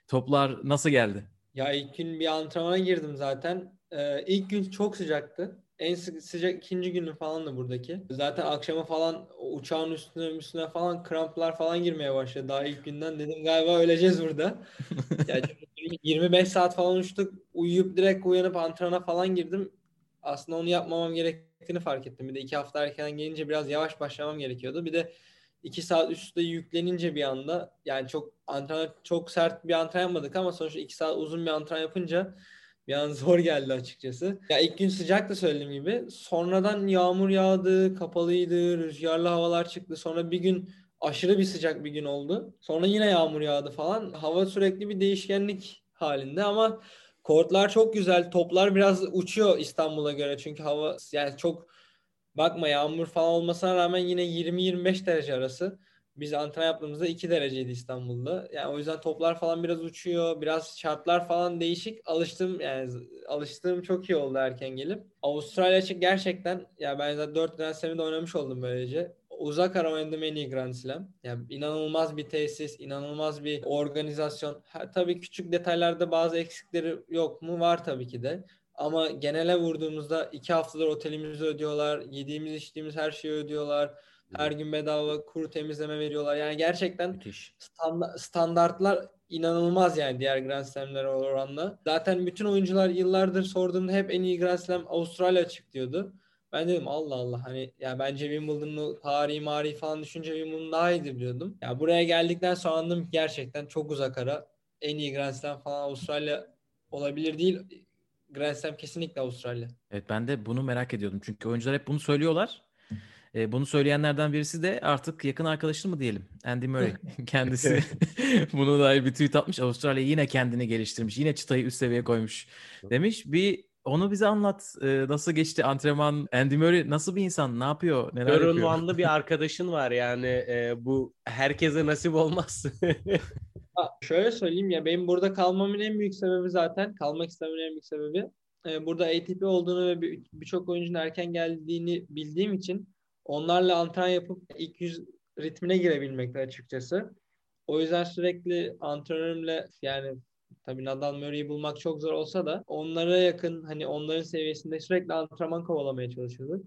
toplar nasıl geldi? Ya ilk gün bir antrenmana girdim zaten. Ee, ilk gün çok sıcaktı. En sı- sıcak ikinci günü falan da buradaki. Zaten akşama falan uçağın üstüne üstüne falan kramplar falan girmeye başladı daha ilk günden. Dedim galiba öleceğiz burada. <laughs> yani 25 saat falan uçtuk. Uyuyup direkt uyanıp antrenmana falan girdim. Aslında onu yapmamam gerektiğini fark ettim. Bir de iki hafta erken gelince biraz yavaş başlamam gerekiyordu. Bir de 2 saat üstte yüklenince bir anda yani çok antrenman çok sert bir antrenman yapmadık ama sonuçta 2 saat uzun bir antrenman yapınca bir an <laughs> zor geldi açıkçası. Ya ilk gün sıcak da söylediğim gibi. Sonradan yağmur yağdı, kapalıydı, rüzgarlı havalar çıktı. Sonra bir gün aşırı bir sıcak bir gün oldu. Sonra yine yağmur yağdı falan. Hava sürekli bir değişkenlik halinde ama kortlar çok güzel. Toplar biraz uçuyor İstanbul'a göre. Çünkü hava yani çok Bakma yağmur falan olmasına rağmen yine 20-25 derece arası. Biz antrenman yaptığımızda 2 dereceydi İstanbul'da. Yani o yüzden toplar falan biraz uçuyor. Biraz şartlar falan değişik. Alıştım yani alıştığım çok iyi oldu erken gelip. Avustralya için gerçekten ya ben zaten 4 Grand Slam'de oynamış oldum böylece. Uzak ara oynadığım en iyi Grand Slam. Yani inanılmaz bir tesis, inanılmaz bir organizasyon. Ha, tabii küçük detaylarda bazı eksikleri yok mu? Var tabii ki de. Ama genele vurduğumuzda iki haftadır otelimizi ödüyorlar. Yediğimiz içtiğimiz her şeyi ödüyorlar. Her gün bedava kuru temizleme veriyorlar. Yani gerçekten Müthiş. standa- standartlar inanılmaz yani diğer Grand Slam'lere oranla. Zaten bütün oyuncular yıllardır sorduğumda hep en iyi Grand Slam Avustralya çık diyordu. Ben dedim Allah Allah hani ya bence Wimbledon'u tarihi mari falan düşünce Wimbledon daha iyidir diyordum. Ya buraya geldikten sonra anladım ki gerçekten çok uzak ara. En iyi Grand Slam falan Avustralya olabilir değil. Grand Slam kesinlikle Avustralya. Evet ben de bunu merak ediyordum. Çünkü oyuncular hep bunu söylüyorlar. E, bunu söyleyenlerden birisi de artık yakın arkadaşı mı diyelim? Andy Murray. <laughs> <laughs> Kendisi <laughs> bunu dair bir tweet atmış. Avustralya yine kendini geliştirmiş. Yine çıtayı üst seviyeye koymuş demiş. Bir onu bize anlat. E, nasıl geçti antrenman? Andy Murray nasıl bir insan? Ne yapıyor? Neler Kör yapıyor? bir arkadaşın var yani e, bu herkese nasip olmaz. Şöyle söyleyeyim ya benim burada kalmamın en büyük sebebi zaten kalmak istememin en büyük sebebi e, burada ATP olduğunu ve bir- birçok oyuncunun erken geldiğini bildiğim için onlarla antrenman yapıp ilk yüz ritmine girebilmekte açıkçası. O yüzden sürekli antrenörümle yani tabii Nadal Murray'i bulmak çok zor olsa da onlara yakın hani onların seviyesinde sürekli antrenman kovalamaya çalışıyorduk.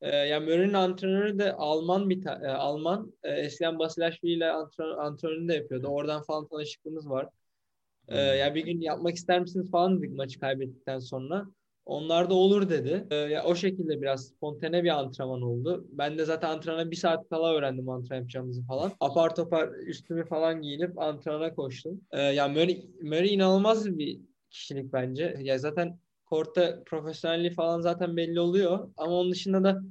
Ee, yani Murray'nin antrenörü de Alman bir ta- e, Alman. E, eskiden Basilashvili ile antrenör, antrenörünü de yapıyordu. Oradan falan tanışıklığımız var. Ee, ya bir gün yapmak ister misiniz falan dedik maçı kaybettikten sonra. Onlar da olur dedi. Ee, ya o şekilde biraz spontane bir antrenman oldu. Ben de zaten antrenmana bir saat kala öğrendim antrenman yapacağımızı falan. Apar topar üstümü falan giyinip antrenmana koştum. Ee, ya Murray, Murray inanılmaz bir kişilik bence. Ya zaten kortta profesyonelliği falan zaten belli oluyor. Ama onun dışında da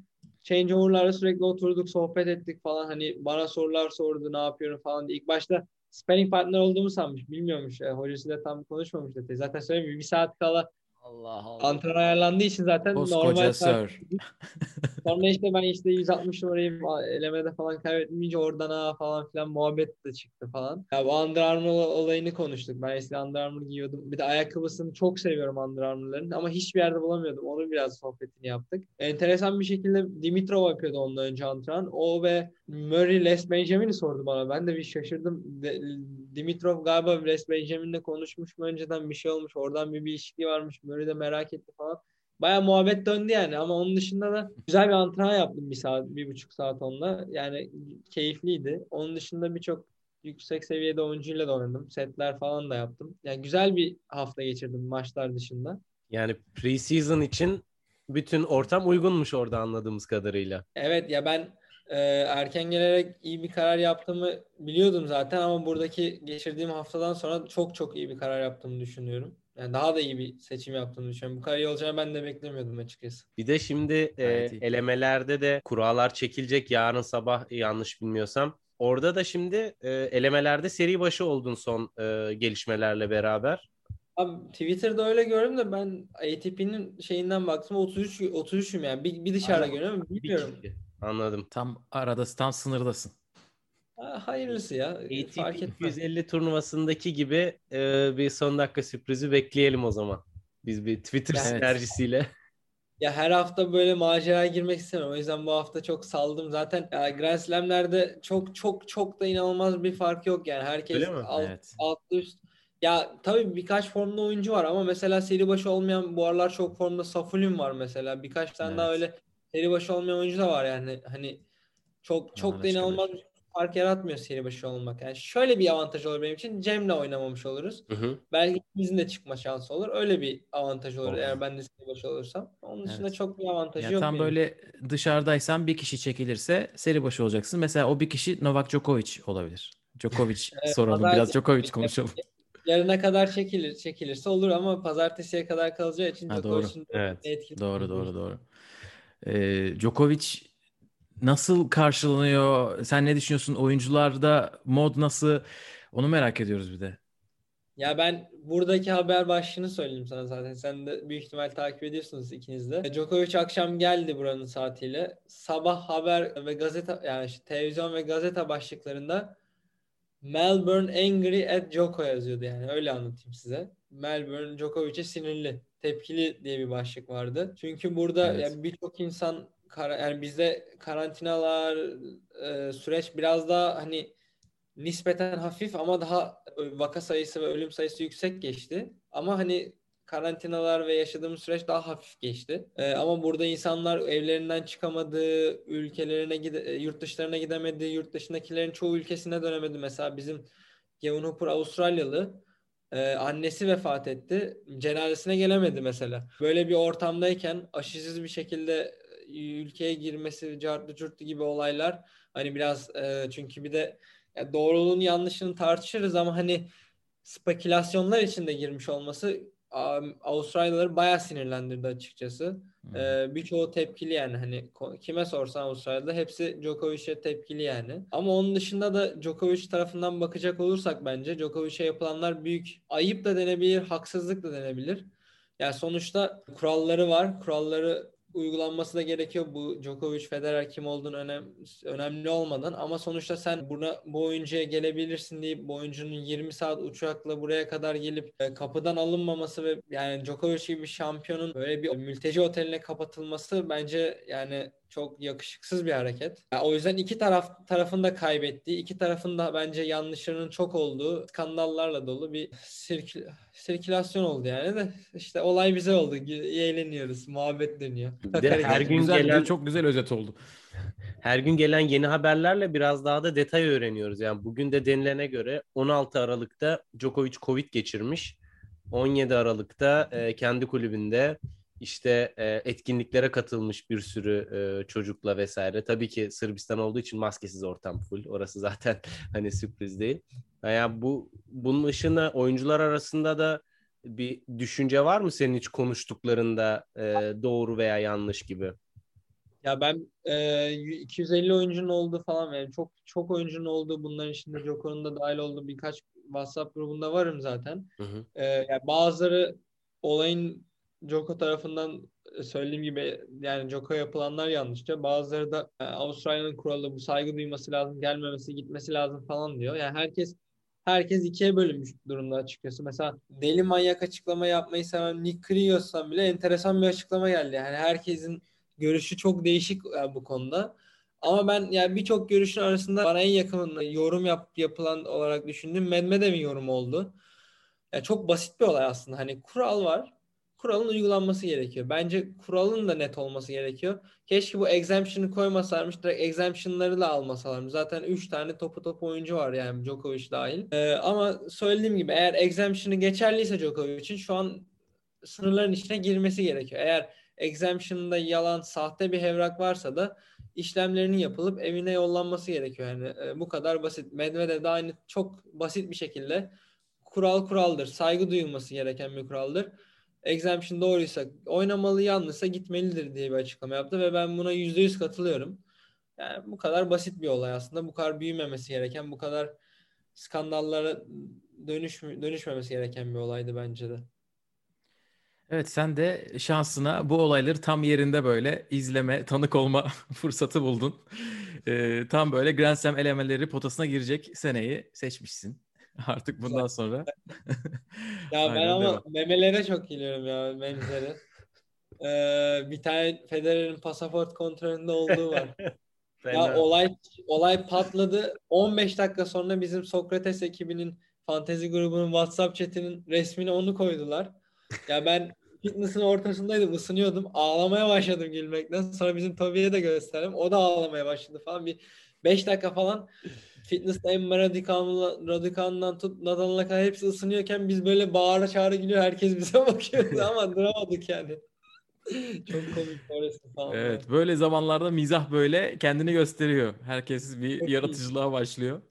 changeover'larda sürekli oturduk, sohbet ettik falan. Hani bana sorular sordu, ne yapıyorum falan diye. İlk başta sparring partner olduğumu sanmış. Bilmiyormuş. E, hocasıyla tam konuşmamış dedi. Zaten söyleyeyim bir saat kala Allah Allah. antrenman ayarlandığı için zaten Koskoca normal sir. <laughs> Sonra işte ben işte 160 numarayı elemede falan kaybetmeyince oradan ha falan filan muhabbet de çıktı falan. Ya bu Under Armour olayını konuştuk. Ben eskiden Under Armour giyiyordum. Bir de ayakkabısını çok seviyorum Under Armour'ların ama hiçbir yerde bulamıyordum. Onun biraz sohbetini yaptık. Enteresan bir şekilde Dimitrov yapıyordu ondan önce antrenman. O ve Murray Les Benjamin'i sordu bana. Ben de bir şaşırdım. De- Dimitrov galiba Les Benjamin'le konuşmuş mu önceden bir şey olmuş. Oradan bir, bir ilişki varmış. Murray de merak etti falan. Baya muhabbet döndü yani ama onun dışında da güzel bir antrenman yaptım bir saat, bir buçuk saat onunla. Yani keyifliydi. Onun dışında birçok yüksek seviyede oyuncuyla da oynadım. Setler falan da yaptım. Yani güzel bir hafta geçirdim maçlar dışında. Yani pre-season için bütün ortam uygunmuş orada anladığımız kadarıyla. Evet ya ben e, erken gelerek iyi bir karar yaptığımı biliyordum zaten ama buradaki geçirdiğim haftadan sonra çok çok iyi bir karar yaptığımı düşünüyorum. Yani daha da iyi bir seçim yaptığımı düşünüyorum. Bu kadar iyi olacağını ben de beklemiyordum açıkçası. Bir de şimdi e, Gayet iyi. elemelerde de kurallar çekilecek yarın sabah yanlış bilmiyorsam. Orada da şimdi e, elemelerde seri başı oldun son e, gelişmelerle beraber. Abi Twitter'da öyle gördüm de ben ATP'nin şeyinden baktım 33 33'üm yani bir, bir dışarıda Aynen. görüyorum Bir bilmiyorum. kişi. Anladım. Tam arada tam sınırdasın. Ha, hayırlısı ya. ATP Fark etmez. 250 turnuvasındaki gibi e, bir son dakika sürprizi bekleyelim o zaman. Biz bir Twitter Evet. sinerjisiyle. Ya her hafta böyle maceraya girmek istemiyorum. O yüzden bu hafta çok saldım. Zaten ya Grand Slam'lerde çok çok çok da inanılmaz bir fark yok yani. Herkes Öyle mi? alt, Evet. alt üst. Ya tabii birkaç formda oyuncu var ama mesela seri başı olmayan bu aralar çok formda Safulim var mesela. Birkaç tane daha Evet. öyle seri başı olmayan oyuncu da var yani. Hani çok çok da inanılmaz bir fark yaratmıyor seri başı olmak. Yani şöyle bir avantaj olur benim için. Cem'le oynamamış oluruz. Hı hı. Belki ikimizin de çıkma şansı olur. Öyle bir avantaj olur Olur. eğer ben de seri başı olursam. Onun dışında Evet. çok bir avantajı Ya yok tam benim. böyle dışarıdaysan bir kişi çekilirse seri başı olacaksın. Mesela o bir kişi Novak Djokovic olabilir. Djokovic <laughs> Evet, soralım. pazar- Biraz Djokovic konuşalım. <laughs> Yarına kadar çekilir, çekilirse olur ama pazartesiye kadar kalacağı için Ha, Djokovic'in de Evet. etkili. Doğru doğru doğru. Ee, Djokovic nasıl karşılanıyor? Sen ne düşünüyorsun? Oyuncularda mod nasıl? Onu merak ediyoruz bir de. Ya ben buradaki haber başlığını söyleyeyim sana zaten. Sen de büyük ihtimal takip ediyorsunuz ikiniz de. Djokovic akşam geldi buranın saatiyle. Sabah haber ve gazete yani işte televizyon ve gazete başlıklarında Melbourne angry at Djoko yazıyordu yani öyle anlatayım size. Melbourne Djokovic'e sinirli, tepkili diye bir başlık vardı. Çünkü burada Evet. yani birçok insan yani bizde karantinalar e, süreç biraz daha hani nispeten hafif ama daha vaka sayısı ve ölüm sayısı yüksek geçti. Ama hani karantinalar ve yaşadığımız süreç daha hafif geçti. Ee, ama burada insanlar evlerinden çıkamadı, ülkelerine gide, e, yurt dışlarına gidemedi, yurt dışındakilerin çoğu ülkesine dönemedi. Mesela bizim Gavin Hooper Avustralyalı e, annesi vefat etti. Cenazesine gelemedi mesela. Böyle bir ortamdayken aşısız bir şekilde e, ülkeye girmesi, cartlı curtlu gibi olaylar hani biraz e, çünkü bir de ya doğruluğunu yanlışını tartışırız ama hani spekülasyonlar içinde girmiş olması Avustralyalıları bayağı sinirlendirdi açıkçası. Ee, birçoğu tepkili yani hani kime sorsan Avustralya'da hepsi Djokovic'e tepkili yani. Ama onun dışında da Djokovic tarafından bakacak olursak bence Djokovic'e yapılanlar büyük ayıp da denebilir, haksızlık da denebilir. Yani sonuçta kuralları var. Kuralları uygulanması da gerekiyor. Bu Djokovic, Federer kim olduğunu önem, önemli olmadan ama sonuçta sen buna bu oyuncuya gelebilirsin deyip bu oyuncunun 20 saat uçakla buraya kadar gelip e, kapıdan alınmaması ve yani Djokovic gibi bir şampiyonun böyle bir mülteci oteline kapatılması bence yani çok yakışıksız bir hareket. Yani o yüzden iki taraf tarafın da kaybettiği, iki tarafın da bence yanlışlarının çok olduğu, skandallarla dolu bir sirkü- sirkülasyon oldu yani de işte olay bize oldu. Eğleniyoruz, muhabbet dönüyor. De her gün güzel, gelen çok güzel özet oldu. <laughs> her gün gelen yeni haberlerle biraz daha da detay öğreniyoruz. Yani bugün de denilene göre 16 Aralık'ta Djokovic Covid geçirmiş. 17 Aralık'ta e, kendi kulübünde işte e, etkinliklere katılmış bir sürü e, çocukla vesaire. Tabii ki Sırbistan olduğu için maskesiz ortam full. Orası <laughs> zaten hani sürpriz değil. Yani bu bunun ışığına oyuncular arasında da bir düşünce var mı senin hiç konuştuklarında e, doğru veya yanlış gibi? Ya ben e, 250 oyuncunun olduğu falan yani çok çok oyuncunun olduğu bunların içinde Djoko'nun da dahil olduğu birkaç WhatsApp grubunda varım zaten. Hı hı. E, yani bazıları olayın Djoko tarafından e, söylediğim gibi yani Djoko'ya yapılanlar yanlışça. Bazıları da e, Avustralya'nın kuralı bu saygı duyması lazım, gelmemesi, gitmesi lazım falan diyor. Yani herkes herkes ikiye bölünmüş durumda açıkçası. Mesela deli manyak açıklama yapmayı seven Nick Kyrgios'tan bile enteresan bir açıklama geldi. Yani herkesin görüşü çok değişik yani bu konuda. Ama ben yani birçok görüşün arasında bana en yakın yorum yap, yapılan olarak düşündüğüm Medvedev'in yorumu oldu. Ya çok basit bir olay aslında. Hani kural var. Kuralın uygulanması gerekiyor. Bence kuralın da net olması gerekiyor. Keşke bu exemption'ı koymasaymış. Direkt exemption'ları da almasalarmış. Zaten 3 tane topu topu oyuncu var yani Djokovic dahil. Ee, ama söylediğim gibi eğer exemption'ı geçerliyse Djokovic'in şu an sınırların içine girmesi gerekiyor. Eğer exemption'da yalan, sahte bir evrak varsa da işlemlerinin yapılıp evine yollanması gerekiyor. Yani e, bu kadar basit. Medvedev de aynı çok basit bir şekilde kural kuraldır. Saygı duyulması gereken bir kuraldır. Exemption doğruysa oynamalı, yanlışsa gitmelidir diye bir açıklama yaptı ve ben buna %100 katılıyorum. Yani bu kadar basit bir olay aslında. Bu kadar büyümemesi gereken, bu kadar skandallara dönüş dönüşmemesi gereken bir olaydı bence de. Evet sen de şansına bu olayları tam yerinde böyle izleme, tanık olma <laughs> fırsatı buldun. Ee, tam böyle Grand Slam elemeleri potasına girecek seneyi seçmişsin. <laughs> Artık bundan sonra. Ya <laughs> ben Aynen, ama devam. memelere çok gülüyorum ya memlere. Ee, bir tane Federer'in pasaport kontrolünde olduğu var. <laughs> Ya olay olay patladı. 15 dakika sonra bizim Sokrates ekibinin fantezi grubunun WhatsApp chatinin resmini onu koydular. Ya ben fitness'ın ortasındaydım, ısınıyordum. Ağlamaya başladım gülmekten. Sonra bizim Tobi'ye de gösterdim. O da ağlamaya başladı falan. Bir 5 dakika falan fitness'ta Emma Raducanu- Raducanu'dan tut Nadal'a kadar hepsi ısınıyorken biz böyle bağıra çağıra gülüyor. Herkes bize <laughs> bakıyordu <laughs> ama duramadık yani. Çok komik orası falan. Evet böyle zamanlarda mizah böyle kendini gösteriyor. Herkes bir yaratıcılığa başlıyor.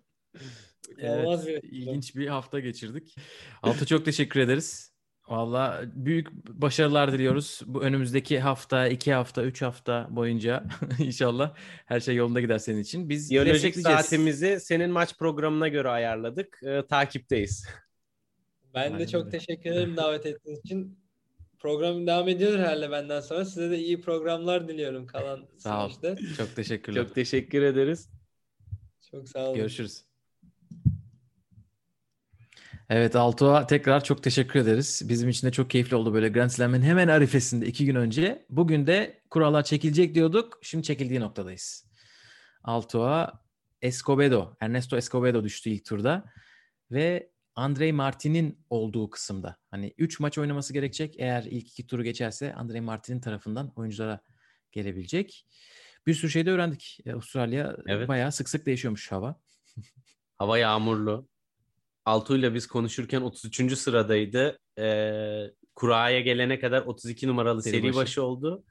İnanılmaz Evet, ilginç bir hafta geçirdik. Altı çok teşekkür ederiz. Valla büyük başarılar diliyoruz. Bu önümüzdeki hafta, iki hafta, üç hafta boyunca <laughs> inşallah her şey yolunda gider senin için. Biz Biyolojik saatimizi senin maç programına göre ayarladık. Ee, takipteyiz. Ben de Aynen çok öyle. teşekkür ederim davet ettiğiniz için. Program devam ediyor herhalde benden sonra. Size de iyi programlar diliyorum kalan Sağ ol. Çok teşekkürler. Çok teşekkür ederiz. Çok sağ olun. Görüşürüz. Evet Altuğ'a tekrar çok teşekkür ederiz. Bizim için de çok keyifli oldu böyle Grand Slam'in hemen arifesinde iki gün önce. Bugün de kurallar çekilecek diyorduk. Şimdi çekildiği noktadayız. Altuğ'a Escobedo, Ernesto Escobedo düştü ilk turda. Ve Andrei Martin'in olduğu kısımda. Hani 3 maç oynaması gerekecek. Eğer ilk iki turu geçerse Andrei Martin'in tarafından oyunculara gelebilecek. Bir sürü şey de öğrendik. E, Avustralya Evet. bayağı sık sık değişiyormuş hava. Hava yağmurlu. Altuğ'yla biz konuşurken 33. sıradaydı. Ee, kuraya gelene kadar 32 numaralı Seri seri, başı. başı. oldu.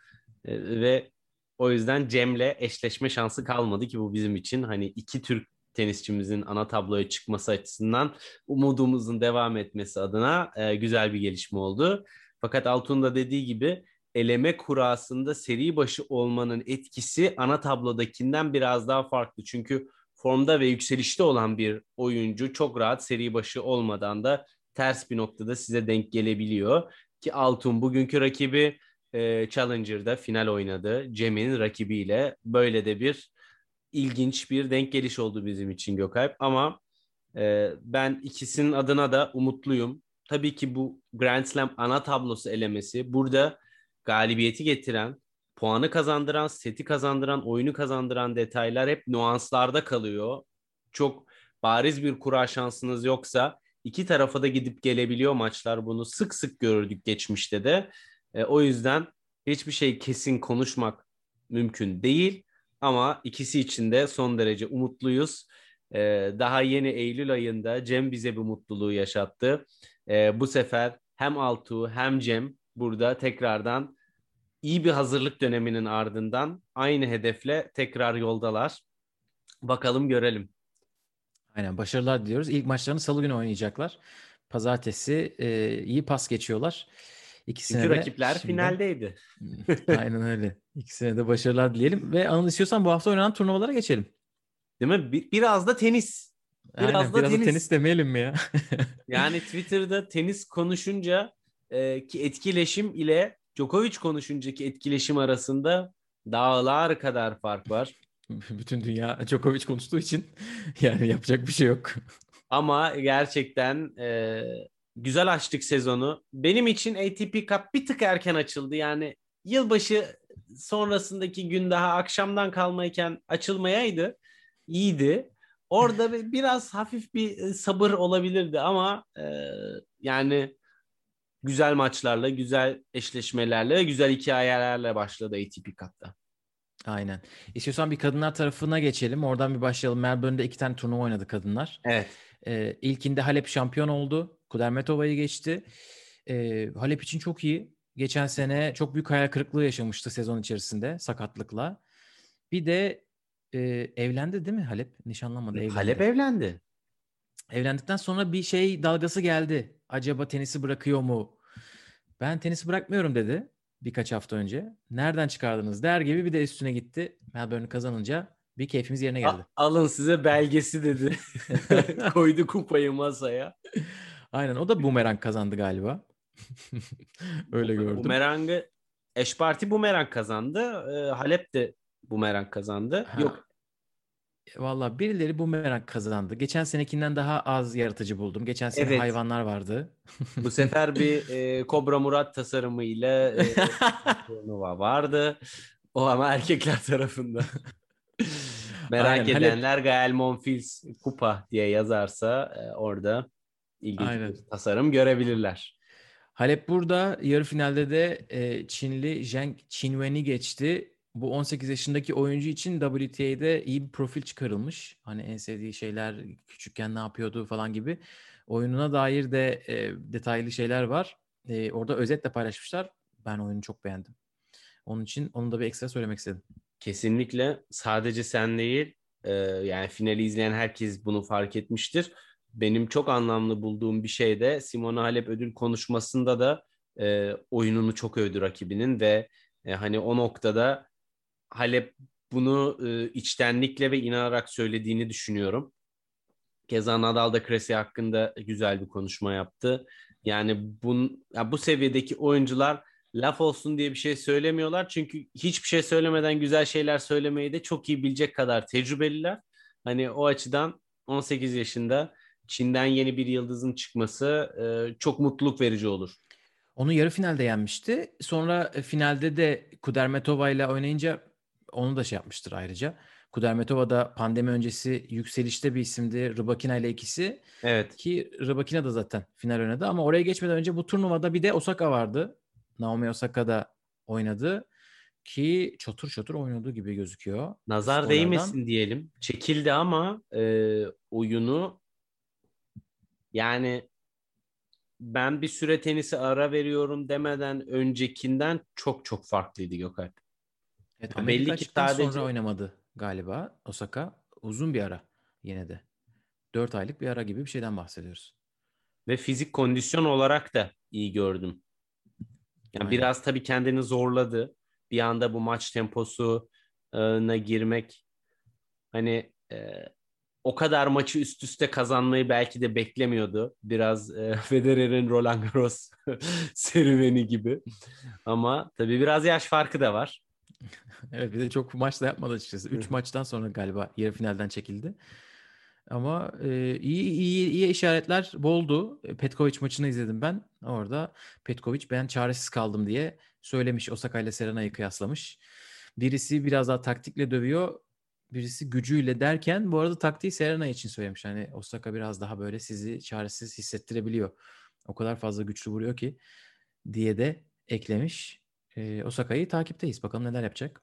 Ee, ve o yüzden Cem'le eşleşme şansı kalmadı ki bu bizim için hani iki Türk tenisçimizin ana tabloya çıkması açısından umudumuzun devam etmesi adına e, güzel bir gelişme oldu. Fakat Altuğ'un da dediği gibi eleme kurasında seri başı olmanın etkisi ana tablodakinden biraz daha farklı. Çünkü formda ve yükselişte olan bir oyuncu çok rahat seri başı olmadan da ters bir noktada size denk gelebiliyor. Ki Altun bugünkü rakibi e, Challenger'da final oynadı. Cem'in rakibiyle böyle de bir ilginç bir denk geliş oldu bizim için Gökalp. Ama e, ben ikisinin adına da umutluyum. Tabii ki bu Grand Slam ana tablosu elemesi burada galibiyeti getiren, puanı kazandıran, seti kazandıran, oyunu kazandıran detaylar hep nüanslarda kalıyor. Çok bariz bir kura şansınız yoksa iki tarafa da gidip gelebiliyor maçlar. Bunu sık sık gördük geçmişte de. E, o yüzden hiçbir şey kesin konuşmak mümkün değil. Ama ikisi için de son derece umutluyuz. E, daha yeni Eylül ayında Cem bize bu mutluluğu yaşattı. E, bu sefer hem Altuğ hem Cem burada tekrardan iyi bir hazırlık döneminin ardından aynı hedefle tekrar yoldalar. Bakalım görelim. Aynen başarılar diliyoruz. İlk maçlarını salı günü oynayacaklar. Pazartesi e, iyi pas geçiyorlar. İkisine Çünkü de rakipler şimdiden- finaldeydi. <laughs> Aynen öyle. İkisine de başarılar dileyelim. Ve Anıl istiyorsan bu hafta oynanan turnuvalara geçelim. Değil mi? Bir- biraz da tenis. Biraz Aynen, da biraz da tenis. tenis demeyelim mi ya? Yani Twitter'da tenis konuşunca e, ki etkileşim ile Djokovic konuşuncaki etkileşim arasında dağlar kadar fark var. <laughs> Bütün dünya Djokovic konuştuğu için <laughs> yani yapacak bir şey yok. <laughs> Ama gerçekten e, güzel açtık sezonu. Benim için ATP Cup bir tık erken açıldı. Yani yılbaşı sonrasındaki gün daha akşamdan kalmayken açılmayaydı. iyiydi. Orada bir- biraz hafif bir e, sabır olabilirdi ama e, yani güzel maçlarla, güzel eşleşmelerle ve güzel hikayelerle başladı ATP Cup'ta. Aynen. İstiyorsan bir kadınlar tarafına geçelim. Oradan bir başlayalım. Melbourne'de iki tane turnuva oynadı kadınlar. Evet. Ee, ilkinde Halep şampiyon oldu. Kudermetova'yı geçti. Ee, Halep için çok iyi. Geçen sene çok büyük hayal kırıklığı yaşamıştı sezon içerisinde sakatlıkla. Bir de e, evlendi değil mi Halep? Nişanlanmadı. Evlendi. Halep evlendi. Evlendikten sonra bir şey dalgası geldi. Acaba tenisi bırakıyor mu? Ben tenisi bırakmıyorum dedi birkaç hafta önce. Nereden çıkardınız der gibi bir de üstüne gitti. Melbourne kazanınca bir keyfimiz yerine geldi. A- alın size belgesi dedi. <laughs> Koydu kupayı masaya. Aynen o da bumerang kazandı galiba. <laughs> Öyle gördüm. Bumerang'ı Eş Parti Bumerang kazandı. Ee, Halep de Bumerang kazandı. Ha. Yok Valla birileri bumerang kazandı. Geçen senekinden daha az yaratıcı buldum. Geçen sene Evet. hayvanlar vardı. bu sefer bir <laughs> e, Kobra Murat tasarımı ile e, turnuva vardı. O ama erkekler tarafında. <laughs> Merak Aynen, Halep- edenler Gael Monfils kupa diye yazarsa e, orada ilginç Aynen. bir tasarım görebilirler. Halep burada yarı finalde de e, Çinli Zheng Qinwen'i geçti. Bu 18 yaşındaki oyuncu için WTA'de iyi bir profil çıkarılmış. Hani en sevdiği şeyler küçükken ne yapıyordu falan gibi. Oyununa dair de e, detaylı şeyler var. E, orada özetle paylaşmışlar. Ben oyunu çok beğendim. Onun için onu da bir ekstra söylemek istedim. Kesinlikle sadece sen değil e, yani finali izleyen herkes bunu fark etmiştir. Benim çok anlamlı bulduğum bir şey de Simona Halep ödül konuşmasında da e, oyununu çok övdü rakibinin ve e, hani o noktada Halep bunu e, içtenlikle ve inanarak söylediğini düşünüyorum. Keza Nadal da Cressy hakkında güzel bir konuşma yaptı. Yani bun, ya bu seviyedeki oyuncular laf olsun diye bir şey söylemiyorlar. Çünkü hiçbir şey söylemeden güzel şeyler söylemeyi de çok iyi bilecek kadar tecrübeliler. Hani o açıdan 18 yaşında Çin'den yeni bir yıldızın çıkması e, çok mutluluk verici olur. Onu yarı finalde yenmişti. Sonra e, finalde de Kudermetova ile oynayınca onu da şey yapmıştır ayrıca. Kudermetova da pandemi öncesi yükselişte bir isimdi. Rybakina ile ikisi. Evet. Ki Rybakina da zaten final oynadı ama oraya geçmeden önce bu turnuvada bir de Osaka vardı. Naomi Osaka da oynadı ki çatır çatır oynadığı gibi gözüküyor. Nazar Skorlardan- değmesin diyelim. Çekildi ama e, oyunu yani ben bir süre tenisi ara veriyorum demeden öncekinden çok çok farklıydı Gökalp. Evet, Amerika belli ki sadece- sonra oynamadı galiba Osaka. Uzun bir ara yine de. 4 aylık bir ara gibi bir şeyden bahsediyoruz. Ve fizik kondisyon olarak da iyi gördüm. Yani Aynen. biraz tabii kendini zorladı. Bir anda bu maç temposuna girmek hani e, o kadar maçı üst üste kazanmayı belki de beklemiyordu. Biraz e, <laughs> Federer'in Roland Garros <laughs> serüveni gibi. Ama tabii biraz yaş farkı da var. <laughs> Evet bir de çok maç da yapmadı açıkçası. Hı 3 hı. maçtan sonra galiba yarı finalden çekildi. Ama e, iyi iyi iyi işaretler boldu. E, Petkovic maçını izledim ben. Orada Petkovic ben çaresiz kaldım diye söylemiş. Osaka ile Serena'yı kıyaslamış. Birisi biraz daha taktikle dövüyor. Birisi gücüyle derken bu arada taktiği Serena için söylemiş. Hani Osaka biraz daha böyle sizi çaresiz hissettirebiliyor. O kadar fazla güçlü vuruyor ki diye de eklemiş. E, Osaka'yı takipteyiz. Bakalım neler yapacak.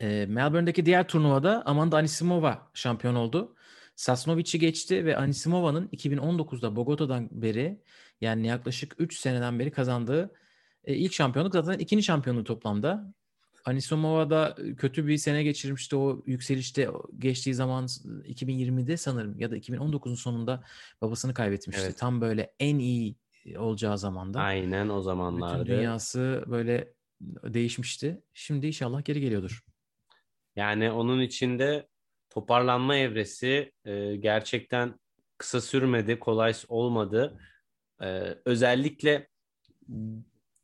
E, Melbourne'deki diğer turnuvada Amanda Anisimova şampiyon oldu. Sasnovic'i geçti ve Anisimova'nın 2019'da Bogota'dan beri yani yaklaşık 3 seneden beri kazandığı e, ilk şampiyonluk zaten ikinci şampiyonluğu toplamda. Anisimova da kötü bir sene geçirmişti o yükselişte geçtiği zaman 2020'de sanırım ya da 2019'un sonunda babasını kaybetmişti. Evet. Tam böyle en iyi olacağı zamanda. Aynen o Bütün zamanlarda. dünyası böyle değişmişti. Şimdi inşallah geri geliyordur. Yani onun içinde toparlanma evresi e, gerçekten kısa sürmedi, kolay olmadı. E, özellikle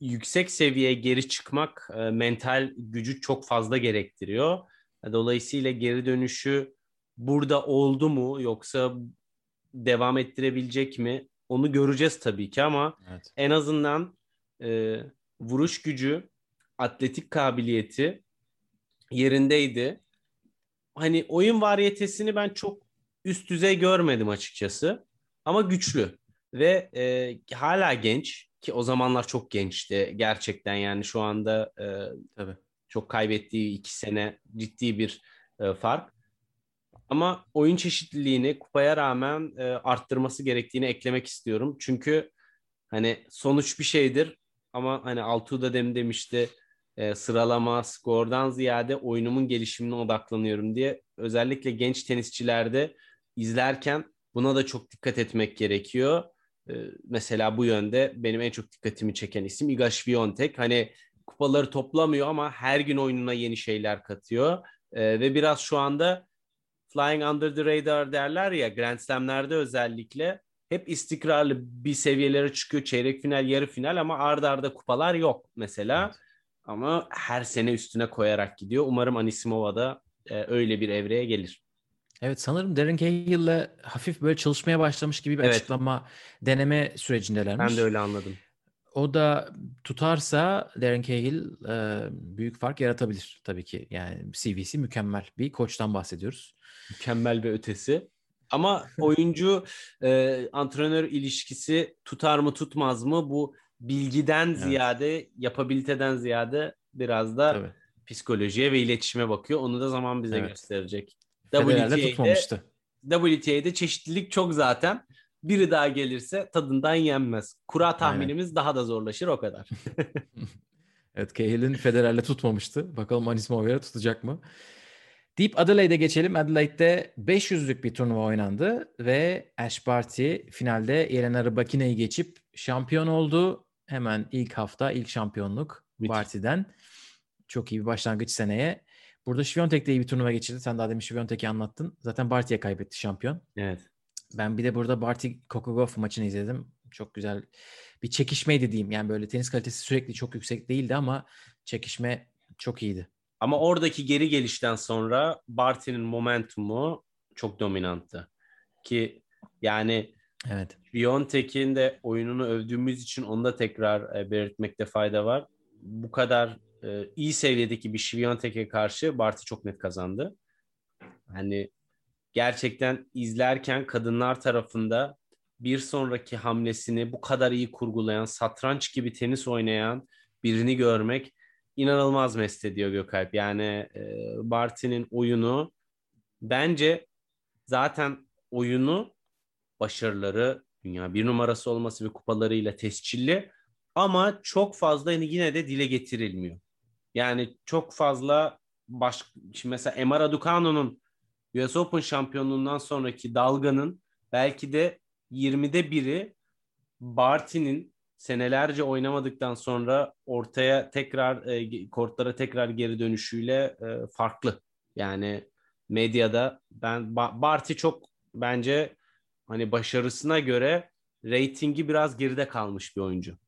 yüksek seviyeye geri çıkmak e, mental gücü çok fazla gerektiriyor. Dolayısıyla geri dönüşü burada oldu mu yoksa devam ettirebilecek mi? Onu göreceğiz tabii ki ama Evet. en azından e, vuruş gücü, atletik kabiliyeti yerindeydi. Hani oyun variyetesini ben çok üst düzey görmedim açıkçası. Ama güçlü ve e, hala genç ki o zamanlar çok gençti gerçekten yani şu anda e, Tabii. çok kaybettiği iki sene ciddi bir e, fark. Ama oyun çeşitliliğini kupaya rağmen e, arttırması gerektiğini eklemek istiyorum. Çünkü hani sonuç bir şeydir ama hani Altuğ da demin demişti e, sıralama, skordan ziyade oyunumun gelişimine odaklanıyorum diye. Özellikle genç tenisçilerde izlerken buna da çok dikkat etmek gerekiyor. E, mesela bu yönde benim en çok dikkatimi çeken isim Iga Świątek. Hani kupaları toplamıyor ama her gün oyununa yeni şeyler katıyor. E, ve biraz şu anda flying under the radar derler ya Grand Slam'lerde özellikle hep istikrarlı bir seviyelere çıkıyor. Çeyrek final, yarı final ama arda arda kupalar yok mesela. Evet. Ama her sene üstüne koyarak gidiyor. Umarım Anisimova da e, öyle bir evreye gelir. Evet sanırım Darren Cahill'le hafif böyle çalışmaya başlamış gibi bir Evet. açıklama deneme sürecindelermiş. Ben de öyle anladım. O da tutarsa Darren Cahill e, büyük fark yaratabilir tabii ki. Yani CV'si mükemmel bir koçtan bahsediyoruz. Mükemmel ve ötesi. Ama oyuncu e, antrenör ilişkisi tutar mı tutmaz mı bu bilgiden Evet. ziyade yapabiliteden ziyade biraz da Tabii. psikolojiye ve iletişime bakıyor. Onu da zaman bize Evet. gösterecek. Federer'le WTA'de tutmamıştı. WTA'de çeşitlilik çok zaten. Biri daha gelirse tadından yenmez. Kura tahminimiz daha da zorlaşır o kadar. <laughs> Evet Cahill'in Federer'le tutmamıştı. Bakalım Anisimova tutacak mı? Deep Adelaide'e geçelim. Adelaide'de 500'lük bir turnuva oynandı ve Ash Barty finalde Jelena Rybakina'yı geçip şampiyon oldu. Hemen ilk hafta ilk şampiyonluk Müthiş. Barty'den. Çok iyi bir başlangıç seneye. Burada Şviyontek de iyi bir turnuva geçirdi. Sen daha demin Şviyontek'i anlattın. Zaten Barty'ye kaybetti şampiyon. Evet. Ben bir de burada Barty Kokogov maçını izledim. Çok güzel bir çekişmeydi diyeyim. Yani böyle tenis kalitesi sürekli çok yüksek değildi ama çekişme çok iyiydi. Ama oradaki geri gelişten sonra Barty'nin momentumu çok dominanttı. Ki yani Evet. Biontech'in de oyununu övdüğümüz için onu da tekrar e, belirtmekte fayda var. Bu kadar e, iyi seviyedeki bir Şiviyontek'e karşı Barty çok net kazandı. Hani gerçekten izlerken kadınlar tarafında bir sonraki hamlesini bu kadar iyi kurgulayan, satranç gibi tenis oynayan birini görmek inanılmaz mest ediyor Gökalp. Yani e, Barty'nin oyunu bence zaten oyunu başarıları dünya bir numarası olması ve kupalarıyla tescilli ama çok fazla yine de dile getirilmiyor. Yani çok fazla baş şimdi mesela Emma Raducanu'nun US Open şampiyonluğundan sonraki dalganın belki de 20'de biri Barty'nin senelerce oynamadıktan sonra ortaya tekrar e, kortlara tekrar geri dönüşüyle e, farklı. Yani medyada ben Barty çok bence hani başarısına göre reytingi biraz geride kalmış bir oyuncu.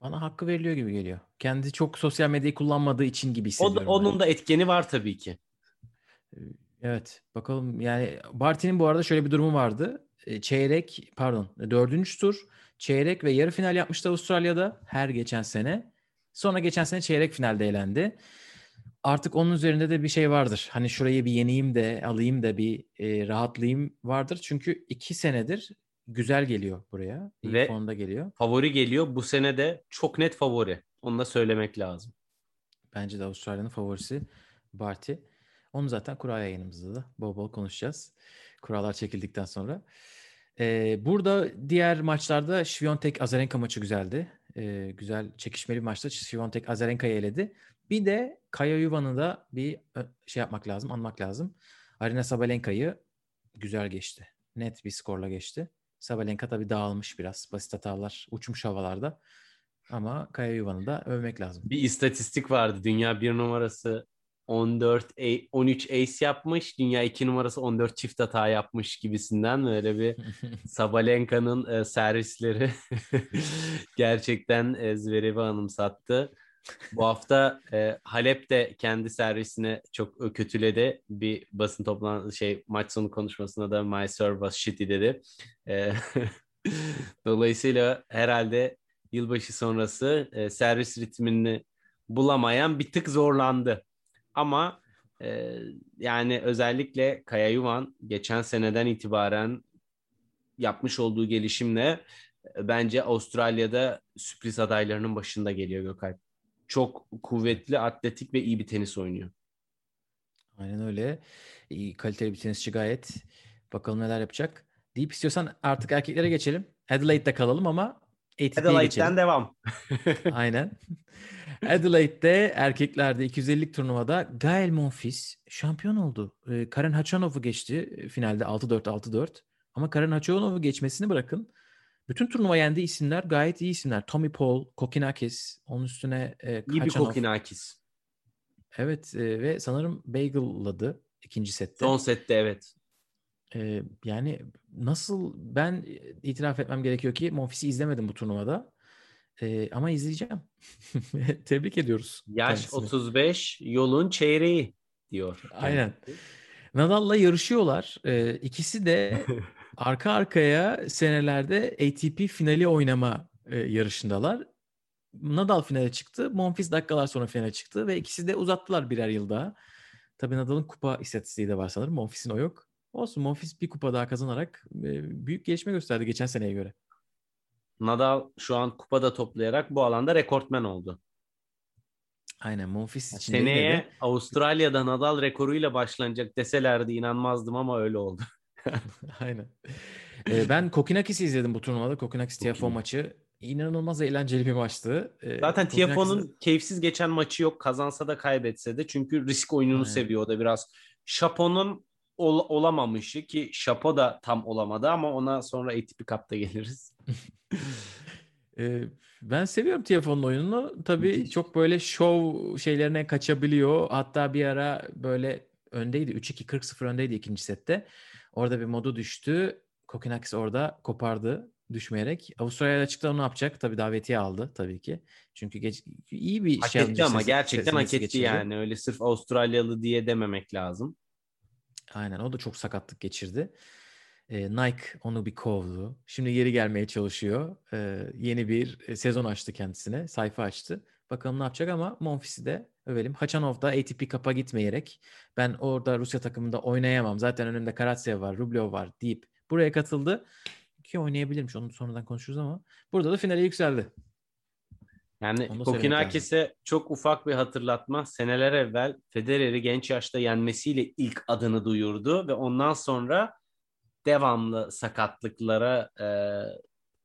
Bana hakkı veriliyor gibi geliyor. Kendi çok sosyal medyayı kullanmadığı için gibi hissediyorum. O onun da etkeni var tabii ki. Evet bakalım yani Barty'nin bu arada şöyle bir durumu vardı. Çeyrek pardon dördüncü tur çeyrek ve yarı final yapmıştı Avustralya'da her geçen sene. Sonra geçen sene çeyrek finalde elendi. Artık onun üzerinde de bir şey vardır. Hani şurayı bir yeneyim de alayım da bir e, rahatlayayım vardır. Çünkü iki senedir güzel geliyor buraya. İyi Ve formda geliyor. Favori geliyor. Bu sene de çok net favori. Onu da söylemek lazım. Bence de Avustralya'nın favorisi Barty. Onu zaten kura yayınımızda da bol bol konuşacağız. Kurallar çekildikten sonra. Ee, burada diğer maçlarda Şviyontek Azarenka maçı güzeldi. Ee, güzel çekişmeli bir maçta Şviyontek Azarenka'yı eledi. Bir de Kaya Yuvan'ı da bir şey yapmak lazım, anmak lazım. Arina Sabalenka'yı güzel geçti. Net bir skorla geçti. Sabalenka tabii dağılmış biraz. Basit hatalar uçmuş havalarda. Ama Kaya Yuvan'ı da övmek lazım. Bir istatistik vardı. Dünya bir numarası 14 13 ace yapmış. Dünya 2 numarası 14 çift hata yapmış gibisinden böyle bir <laughs> Sabalenka'nın e, servisleri <laughs> gerçekten e, Zverev'i anımsattı. Bu hafta e, Halep de kendi servisine çok kötüledi. Bir basın toplantısı şey maç sonu konuşmasında da my serve was shitty dedi. E, <laughs> dolayısıyla herhalde yılbaşı sonrası e, servis ritmini bulamayan bir tık zorlandı. Ama e, yani özellikle Kaya Yuvan geçen seneden itibaren yapmış olduğu gelişimle e, bence Avustralya'da sürpriz adaylarının başında geliyor Gökalp. Çok kuvvetli, atletik ve iyi bir tenis oynuyor. Aynen öyle. İyi, kaliteli bir tenisçi gayet. Bakalım neler yapacak. Deyip istiyorsan artık erkeklere geçelim. Adelaide'de kalalım ama ATP'ye Adelaide'den geçelim. devam. <laughs> Aynen. Adelaide'de erkeklerde 250'lik turnuvada Gael Monfils şampiyon oldu. Ee, Karen Hachanov'u geçti finalde 6-4 6-4. Ama Karen Hachanov'u geçmesini bırakın. Bütün turnuva yendiği isimler gayet iyi isimler. Tommy Paul, Kokinakis, onun üstüne e, İyi bir. Kokinakis. Evet e, ve sanırım Bagel'ladı ikinci sette. Son sette evet. Ee, yani nasıl ben itiraf etmem gerekiyor ki Monfils'i izlemedim bu turnuvada. Ee, ama izleyeceğim. <laughs> Tebrik ediyoruz. Yaş kendisini. 35, yolun çeyreği diyor. Aynen. Nadal'la yarışıyorlar. Ee, ikisi de <laughs> arka arkaya senelerde ATP finali oynama e, yarışındalar. Nadal finale çıktı. Monfils dakikalar sonra finale çıktı ve ikisi de uzattılar birer yıl daha. Tabii Nadal'ın kupa istatistiği de var sanırım. Monfils'in o yok. Olsun Monfils bir kupa daha kazanarak e, büyük gelişme gösterdi geçen seneye göre. Nadal şu an kupada toplayarak bu alanda rekortmen oldu. Aynen Monfils için Seneye de- Avustralya'da Nadal rekoruyla başlanacak deselerdi inanmazdım ama öyle oldu. <laughs> <laughs> Aynen. Ee, ben Kokinakis'i izledim bu turnuvada. Kokinakis iyi. maçı. İnanılmaz eğlenceli bir maçtı. Ee, Zaten Tiafoe'nun keyifsiz geçen maçı yok. Kazansa da kaybetse de. Çünkü risk oyununu Aynen. seviyor. O da biraz Şapo'nun ol- olamamışı ki Şapo da tam olamadı ama ona sonra ATP Cup'ta geliriz. <laughs> Ee, ben seviyorum Tiafoe'nun oyununu. Tabii Müthiş. çok böyle şov şeylerine kaçabiliyor. Hatta bir ara böyle öndeydi. 3-2 40-0 öndeydi ikinci sette. Orada bir modu düştü. Kokinakis orada kopardı düşmeyerek. Avustralya'da çıktı onu ne yapacak? Tabii davetiye aldı tabii ki. Çünkü geç, iyi bir Hak challenger etti ama sesi- gerçekten hak etti yani. Öyle sırf Avustralyalı diye dememek lazım. Aynen o da çok sakatlık geçirdi. Ee, Nike onu bir kovdu. Şimdi geri gelmeye çalışıyor. Ee, yeni bir e, sezon açtı kendisine. Sayfa açtı. Bakalım ne yapacak ama Monfils'i de övelim. Hachanov da ATP Cup'a gitmeyerek ben orada Rusya takımında oynayamam. Zaten önümde Karatsev var, Rublev var deyip buraya katıldı. Ki oynayabilirmiş. Onu sonradan konuşuruz ama burada da finale yükseldi. Yani Kokinakis'e çok ufak bir hatırlatma. Seneler evvel Federer'i genç yaşta yenmesiyle ilk adını duyurdu ve ondan sonra devamlı sakatlıklara e,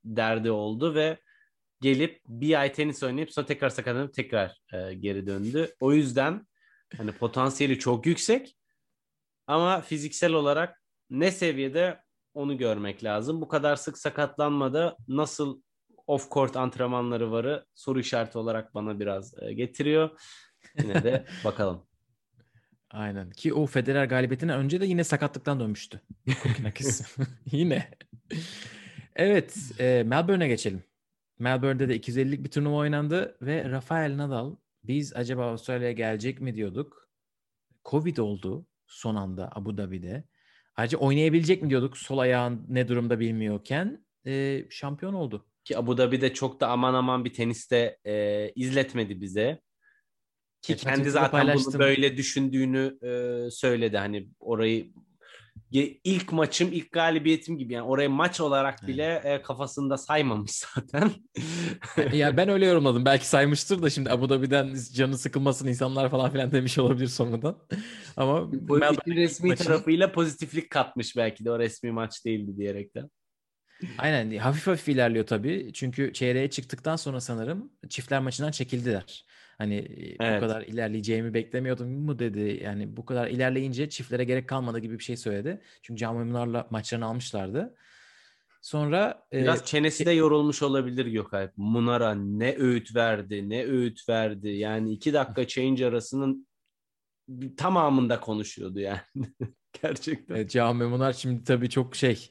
derdi oldu ve gelip bir ay tenis oynayıp sonra tekrar sakatlanıp tekrar e, geri döndü. O yüzden hani potansiyeli çok yüksek ama fiziksel olarak ne seviyede onu görmek lazım. Bu kadar sık sakatlanmada nasıl off court antrenmanları varı soru işareti olarak bana biraz e, getiriyor. Yine de <laughs> bakalım. Aynen. Ki o Federer galibiyetinden önce de yine sakatlıktan dönmüştü. <laughs> <laughs> Yine. Evet. E, Melbourne'e geçelim. Melbourne'de de 250'lik bir turnuva oynandı ve Rafael Nadal biz acaba Avustralya'ya gelecek mi diyorduk. Covid oldu son anda Abu Dhabi'de. Ayrıca oynayabilecek mi diyorduk sol ayağın ne durumda bilmiyorken e, şampiyon oldu. Ki Abu Dhabi'de çok da aman aman bir teniste e, izletmedi bize. Ki Evet, ben kendi zaten paylaştım. bunu böyle düşündüğünü e, söyledi. Hani orayı ilk maçım, ilk galibiyetim gibi yani orayı maç olarak bile e, kafasında saymamış <laughs> zaten. ya ben öyle yorumladım. Belki saymıştır da şimdi Abu Dhabi'den canı sıkılmasın insanlar falan filan demiş olabilir sonradan. Ama Bu Melbourne resmi maçını- tarafıyla pozitiflik katmış belki de o resmi maç değildi diyerekten. Aynen hafif hafif ilerliyor tabii. Çünkü çeyreğe çıktıktan sonra sanırım çiftler maçından çekildiler. Hani e, bu Evet. kadar ilerleyeceğimi beklemiyordum mu dedi. Yani bu kadar ilerleyince çiftlere gerek kalmadı gibi bir şey söyledi. Çünkü Can maçlarını almışlardı. Sonra e, Biraz çenesi de yorulmuş olabilir Gökalp. Munar'a ne öğüt verdi, ne öğüt verdi. Yani iki dakika change arasının tamamında konuşuyordu yani. <laughs> Gerçekten. Evet, Can Munar şimdi tabii çok şey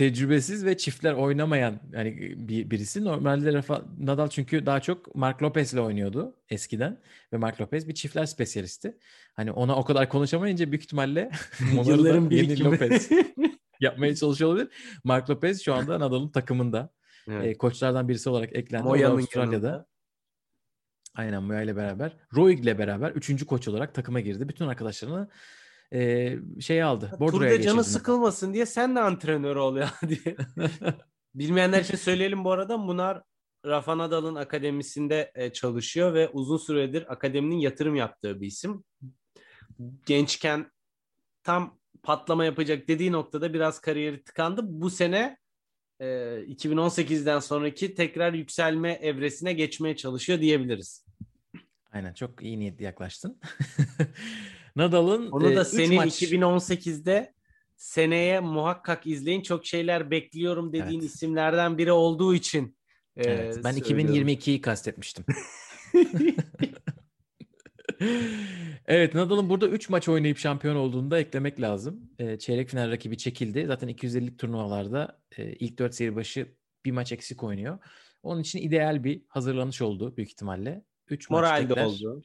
tecrübesiz ve çiftler oynamayan yani bir, birisi. Normalde Rafa Nadal çünkü daha çok Mark Lopez'le oynuyordu eskiden ve Mark Lopez bir çiftler spesyalisti. Hani ona o kadar konuşamayınca büyük ihtimalle <laughs> Yılların yeni. Lopez <laughs> yapmaya çalışıyor olabilir. Mark Lopez şu anda Nadal'ın takımında. Evet. E, koçlardan birisi olarak eklendi. Moya'nın Avustralya'da. yanında. Aynen Moya ile beraber. Roig ile beraber üçüncü koç olarak takıma girdi. Bütün arkadaşlarını e, şey aldı. Bordro'ya Turda canı geçirdi. sıkılmasın diye sen de antrenör ol ya <laughs> diye. <laughs> Bilmeyenler için söyleyelim bu arada. Munar Rafa Nadal'ın akademisinde e, çalışıyor ve uzun süredir akademinin yatırım yaptığı bir isim. Gençken tam patlama yapacak dediği noktada biraz kariyeri tıkandı. Bu sene e, 2018'den sonraki tekrar yükselme evresine geçmeye çalışıyor diyebiliriz. Aynen çok iyi niyetli yaklaştın. <laughs> Nadal'ın Onu e, da üç senin maç 2018'de seneye muhakkak izleyin çok şeyler bekliyorum dediğin Evet. isimlerden biri olduğu için. e, Evet, ben söylüyorum. 2022'yi kastetmiştim. <laughs> evet Nadal'ın burada 3 maç oynayıp şampiyon olduğunu da eklemek lazım. E, çeyrek final rakibi çekildi. Zaten 250'lik turnuvalarda e, ilk 4 seri başı bir maç eksik oynuyor. Onun için ideal bir hazırlanış oldu büyük ihtimalle. 3 maç Moralde tekrar. oldu.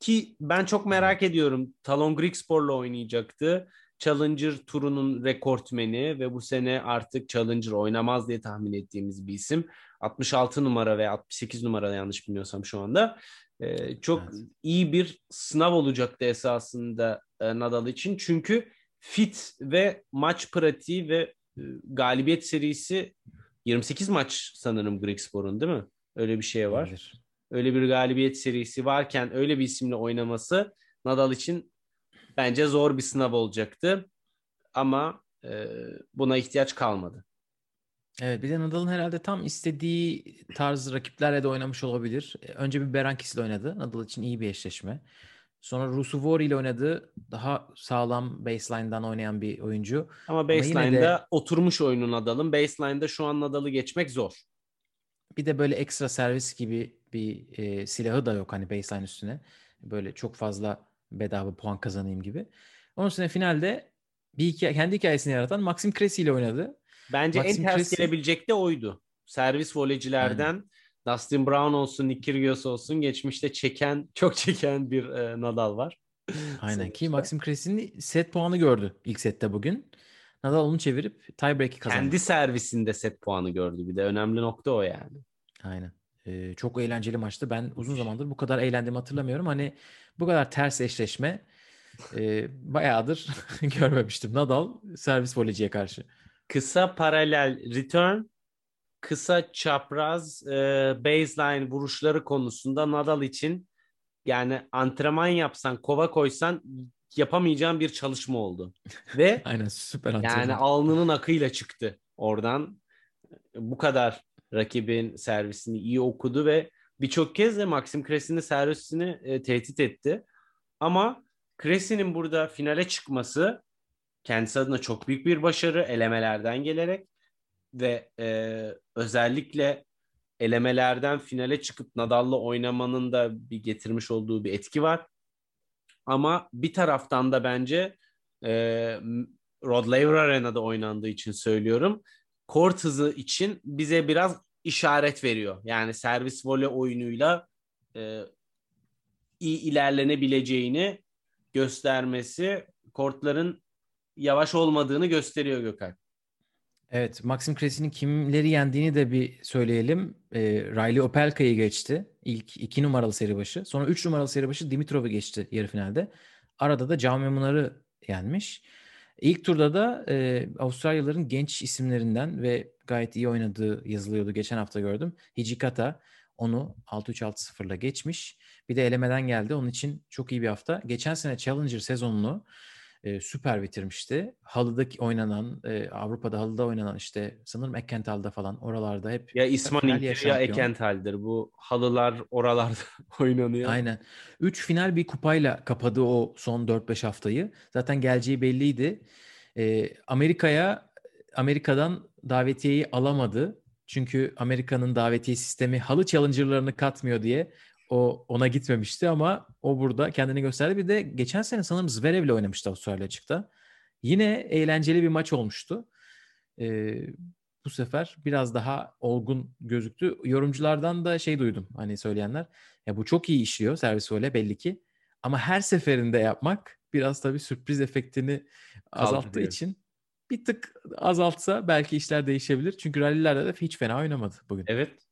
Ki ben çok merak ediyorum. Talon Grigspor'la oynayacaktı. Challenger turunun rekortmeni ve bu sene artık Challenger oynamaz diye tahmin ettiğimiz bir isim. 66 numara ve 68 numara yanlış bilmiyorsam şu anda. Ee, çok Evet. iyi bir sınav olacaktı esasında e, Nadal için. Çünkü fit ve maç pratiği ve e, galibiyet serisi 28 maç sanırım Grigspor'un değil mi? Öyle bir şey var Olabilir. Öyle bir galibiyet serisi varken öyle bir isimle oynaması Nadal için bence zor bir sınav olacaktı. Ama e, buna ihtiyaç kalmadı. Evet bir de Nadal'ın herhalde tam istediği tarz rakiplerle de oynamış olabilir. E, Önce bir Berankis ile oynadı. Nadal için iyi bir eşleşme. Sonra Rusuvori ile oynadı. Daha sağlam baseline'dan oynayan bir oyuncu. Ama yine de- baseline'da oturmuş oyunun Nadal'ın. Baseline'da şu an Nadal'ı geçmek zor. Bir de böyle ekstra servis gibi bir e, silahı da yok hani baseline üstüne. Böyle çok fazla bedava puan kazanayım gibi. Onun üstüne finalde bir hikaye, kendi hikayesini yaratan Maxim Cressy ile oynadı. Bence Maxim en ters Cressy- gelebilecek de oydu. Servis voleycilerden Dustin Brown olsun, Nick Kyrgios olsun geçmişte çeken, çok çeken bir e, Nadal var. Aynen ki. Maxim Cressy'nin set puanı gördü ilk sette bugün. Nadal onu çevirip tiebreak'i kazandı. Kendi servisinde set puanı gördü bir de önemli nokta o yani. Aynen. Çok eğlenceli maçtı. Ben uzun zamandır bu kadar eğlendiğimi hatırlamıyorum. Hani bu kadar ters eşleşme <laughs> e, bayağıdır <laughs> görmemiştim. Nadal servis voleyciye karşı. Kısa paralel return, kısa çapraz e, baseline vuruşları konusunda Nadal için yani antrenman yapsan, kova koysan yapamayacağın bir çalışma oldu. Ve <laughs> Aynen süper antrenman. Yani alnının akıyla çıktı oradan. Bu kadar rakibin servisini iyi okudu ve birçok kez de Maxim Cressey'nin servisini e, tehdit etti. Ama Cressey'nin burada finale çıkması kendisi adına çok büyük bir başarı elemelerden gelerek ve e, özellikle elemelerden finale çıkıp Nadal'la oynamanın da bir getirmiş olduğu bir etki var. Ama bir taraftan da bence e, Rod Laver Arena'da oynandığı için söylüyorum. Kort hızı için bize biraz işaret veriyor. Yani servis voley oyunuyla e, iyi ilerlenebileceğini göstermesi kortların yavaş olmadığını gösteriyor Gökhan. Evet, Maxim Cressey'nin kimleri yendiğini de bir söyleyelim. Ee, Riley Opelka'yı geçti. İlk iki numaralı seri başı. Sonra üç numaralı seri başı Dimitrov'u geçti yarı finalde. Arada da Jaume Munar'ı yenmiş. İlk turda da e, Avustralyalıların genç isimlerinden ve gayet iyi oynadığı yazılıyordu. Geçen hafta gördüm. Hijikata onu 6-3-6-0'la geçmiş. Bir de elemeden geldi. Onun için çok iyi bir hafta. Geçen sene Challenger sezonunu e, süper bitirmişti. Halı'daki oynanan, e, Avrupa'da halıda oynanan işte sanırım Ekkental'da falan oralarda hep Ya İsmail'dir ya. Ekenthal'dir. Bu halılar oralarda <laughs> oynanıyor. Aynen. 3 final bir kupayla kapadı o son 4-5 haftayı. Zaten geleceği belliydi. Ee, Amerika'ya Amerika'dan davetiyeyi alamadı. Çünkü Amerika'nın davetiye sistemi halı challenger'larını katmıyor diye o ona gitmemişti ama o burada kendini gösterdi. Bir de geçen sene sanırım Zverev'le oynamıştı Avustralya açıkta. Yine eğlenceli bir maç olmuştu. Ee, bu sefer biraz daha olgun gözüktü. Yorumculardan da şey duydum hani söyleyenler. Ya bu çok iyi işliyor servis voley belli ki. Ama her seferinde yapmak biraz tabii sürpriz efektini azalttığı Kaldırıyor. için bir tık azaltsa belki işler değişebilir. Çünkü rallilerde de hiç fena oynamadı bugün. Evet.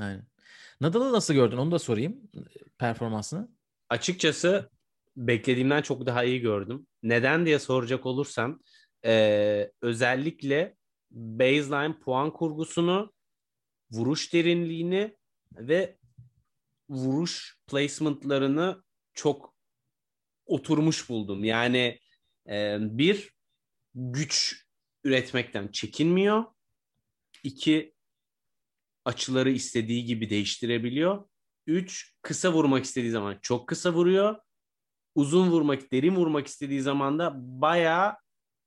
Aynen. Nadal'ı nasıl gördün? Onu da sorayım performansını. Açıkçası beklediğimden çok daha iyi gördüm. Neden diye soracak olursam eee, özellikle baseline puan kurgusunu, vuruş derinliğini ve vuruş placement'larını çok oturmuş buldum. Yani eee, bir güç üretmekten çekinmiyor. İki açıları istediği gibi değiştirebiliyor. Üç kısa vurmak istediği zaman çok kısa vuruyor. Uzun vurmak, derin vurmak istediği zaman da bayağı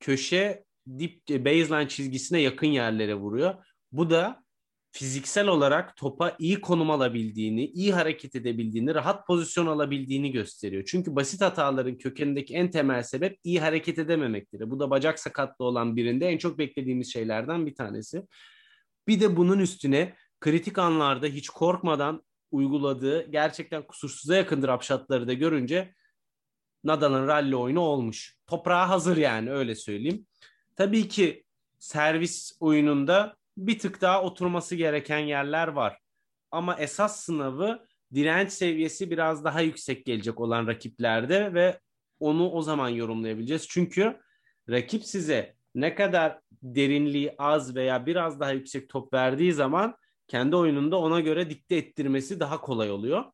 köşe dip baseline çizgisine yakın yerlere vuruyor. Bu da fiziksel olarak topa iyi konum alabildiğini, iyi hareket edebildiğini, rahat pozisyon alabildiğini gösteriyor. Çünkü basit hataların kökenindeki en temel sebep iyi hareket edememektir. Bu da bacak sakatlığı olan birinde en çok beklediğimiz şeylerden bir tanesi. Bir de bunun üstüne kritik anlarda hiç korkmadan uyguladığı gerçekten kusursuza yakın drop shotları da görünce Nadal'ın rally oyunu olmuş. Toprağa hazır yani öyle söyleyeyim. Tabii ki servis oyununda bir tık daha oturması gereken yerler var. Ama esas sınavı direnç seviyesi biraz daha yüksek gelecek olan rakiplerde ve onu o zaman yorumlayabileceğiz. Çünkü rakip size ne kadar derinliği az veya biraz daha yüksek top verdiği zaman kendi oyununda ona göre dikte ettirmesi daha kolay oluyor.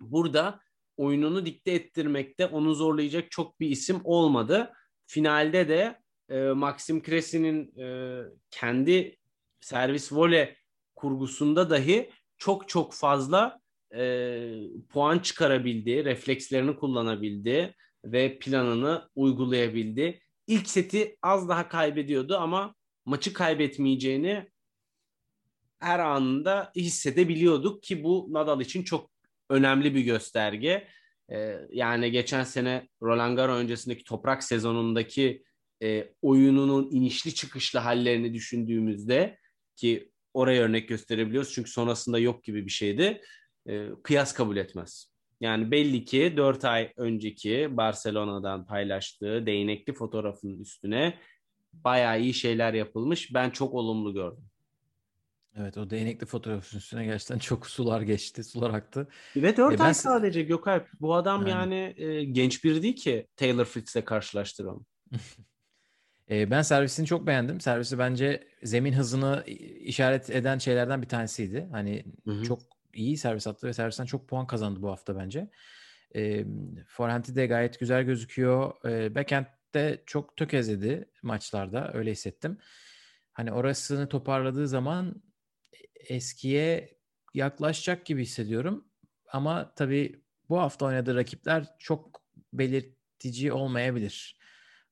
Burada oyununu dikte ettirmekte onu zorlayacak çok bir isim olmadı. Finalde de e, Maxim Cressey'nin e, kendi servis vole kurgusunda dahi çok çok fazla e, puan çıkarabildi, reflekslerini kullanabildi ve planını uygulayabildi. İlk seti az daha kaybediyordu ama maçı kaybetmeyeceğini her anında hissedebiliyorduk ki bu Nadal için çok önemli bir gösterge. Ee, yani geçen sene Roland Garros öncesindeki toprak sezonundaki e, oyununun inişli çıkışlı hallerini düşündüğümüzde ki oraya örnek gösterebiliyoruz çünkü sonrasında yok gibi bir şeydi. E, kıyas kabul etmez. Yani belli ki 4 ay önceki Barcelona'dan paylaştığı değnekli fotoğrafın üstüne bayağı iyi şeyler yapılmış. Ben çok olumlu gördüm. Evet o değnekli fotoğrafın üstüne gerçekten çok sular geçti, sular aktı. Ve 4 E, ben sadece Gökalp. Bu adam Yani. yani e, genç biri değil ki Taylor Fritz'le karşılaştıralım. Ee, <laughs> ben servisini çok beğendim. Servisi bence zemin hızını işaret eden şeylerden bir tanesiydi. Hani Hı hı. çok iyi servis attı ve servisten çok puan kazandı bu hafta bence. Ee, forehand'i de gayet güzel gözüküyor. Ee, backhand'de çok tökezledi maçlarda. Öyle hissettim. Hani orasını toparladığı zaman eskiye yaklaşacak gibi hissediyorum. Ama tabii bu hafta oynadığı rakipler çok belirtici olmayabilir.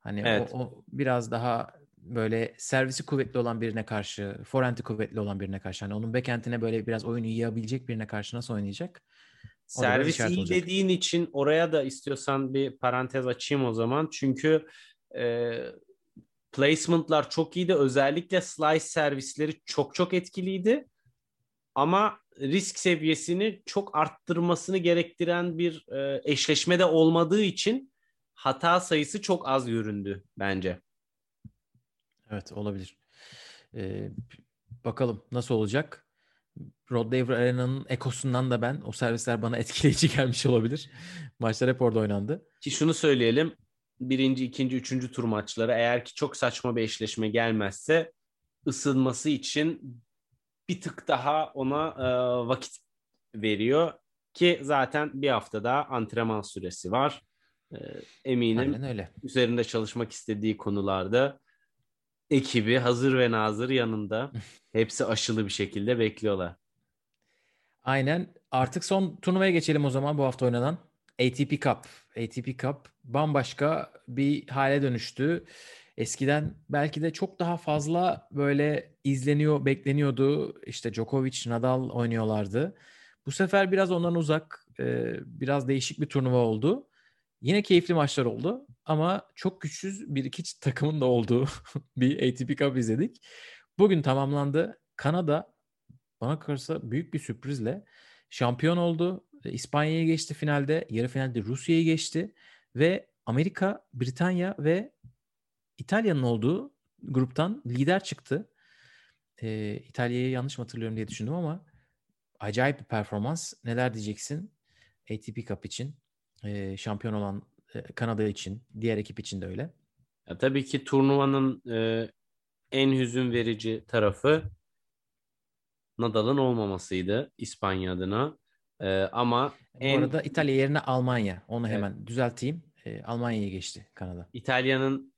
Hani Evet. o, o biraz daha böyle servisi kuvvetli olan birine karşı, forehand'i kuvvetli olan birine karşı. Hani onun backhand'ine böyle biraz oyunu yiyebilecek birine karşı nasıl oynayacak? O da biraz Servis işaret iyi olacak. dediğin için oraya da istiyorsan bir parantez açayım o zaman. Çünkü e, placement'lar çok iyiydi. Özellikle slice servisleri çok çok etkiliydi. Ama risk seviyesini çok arttırmasını gerektiren bir e, eşleşmede olmadığı için hata sayısı çok az göründü bence. Evet olabilir. Ee, bakalım nasıl olacak? Rod Laver Arena'nın ekosundan da ben o servisler bana etkileyici <laughs> gelmiş olabilir. Maçlar hep orada oynandı. Ki şunu söyleyelim. Birinci, ikinci, üçüncü tur maçları eğer ki çok saçma bir eşleşme gelmezse ısınması için bir tık daha ona e, vakit veriyor. Ki zaten bir hafta daha antrenman süresi var. E, eminim Aynen öyle. üzerinde çalışmak istediği konularda ekibi hazır ve nazır yanında. <laughs> Hepsi aşılı bir şekilde bekliyorlar. Aynen. Artık son turnuvaya geçelim o zaman bu hafta oynanan. ATP Cup. ATP Cup bambaşka bir hale dönüştü. Eskiden belki de çok daha fazla böyle izleniyor, bekleniyordu. İşte Djokovic, Nadal oynuyorlardı. Bu sefer biraz ondan uzak, e, biraz değişik bir turnuva oldu. Yine keyifli maçlar oldu ama çok güçsüz bir iki <laughs> takımın da olduğu <laughs> bir ATP Cup izledik. Bugün tamamlandı. Kanada bana kalırsa büyük bir sürprizle şampiyon oldu. E, İspanya'yı geçti finalde. Yarı finalde Rusya'yı geçti. Ve Amerika, Britanya ve İtalya'nın olduğu gruptan lider çıktı. Ee, İtalya'yı yanlış mı hatırlıyorum diye düşündüm ama acayip bir performans. Neler diyeceksin ATP Cup için, ee, şampiyon olan e, Kanada için, diğer ekip için de öyle. Ya tabii ki turnuvanın e, en hüzün verici tarafı Nadal'ın olmamasıydı İspanya adına. E, ama Bu en arada İtalya yerine Almanya. Onu Evet. hemen düzelteyim. Ee, Almanya'ya geçti Kanada. İtalya'nın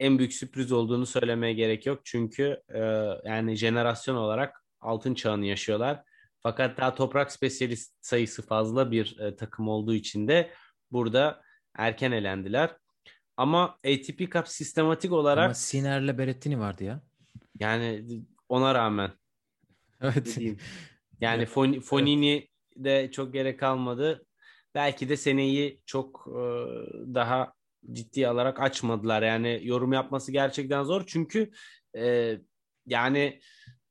en büyük sürpriz olduğunu söylemeye gerek yok. Çünkü e, yani jenerasyon olarak altın çağını yaşıyorlar. Fakat daha toprak spesyalist sayısı fazla bir e, takım olduğu için de burada erken elendiler. Ama ATP Cup sistematik olarak Ama Siner'le Berrettini vardı ya. yani ona rağmen Evet. Yani. <laughs> Fon- Fonini de çok gerek kalmadı. Belki de seneyi çok e, daha ciddi alarak açmadılar. Yani yorum yapması gerçekten zor. Çünkü e, yani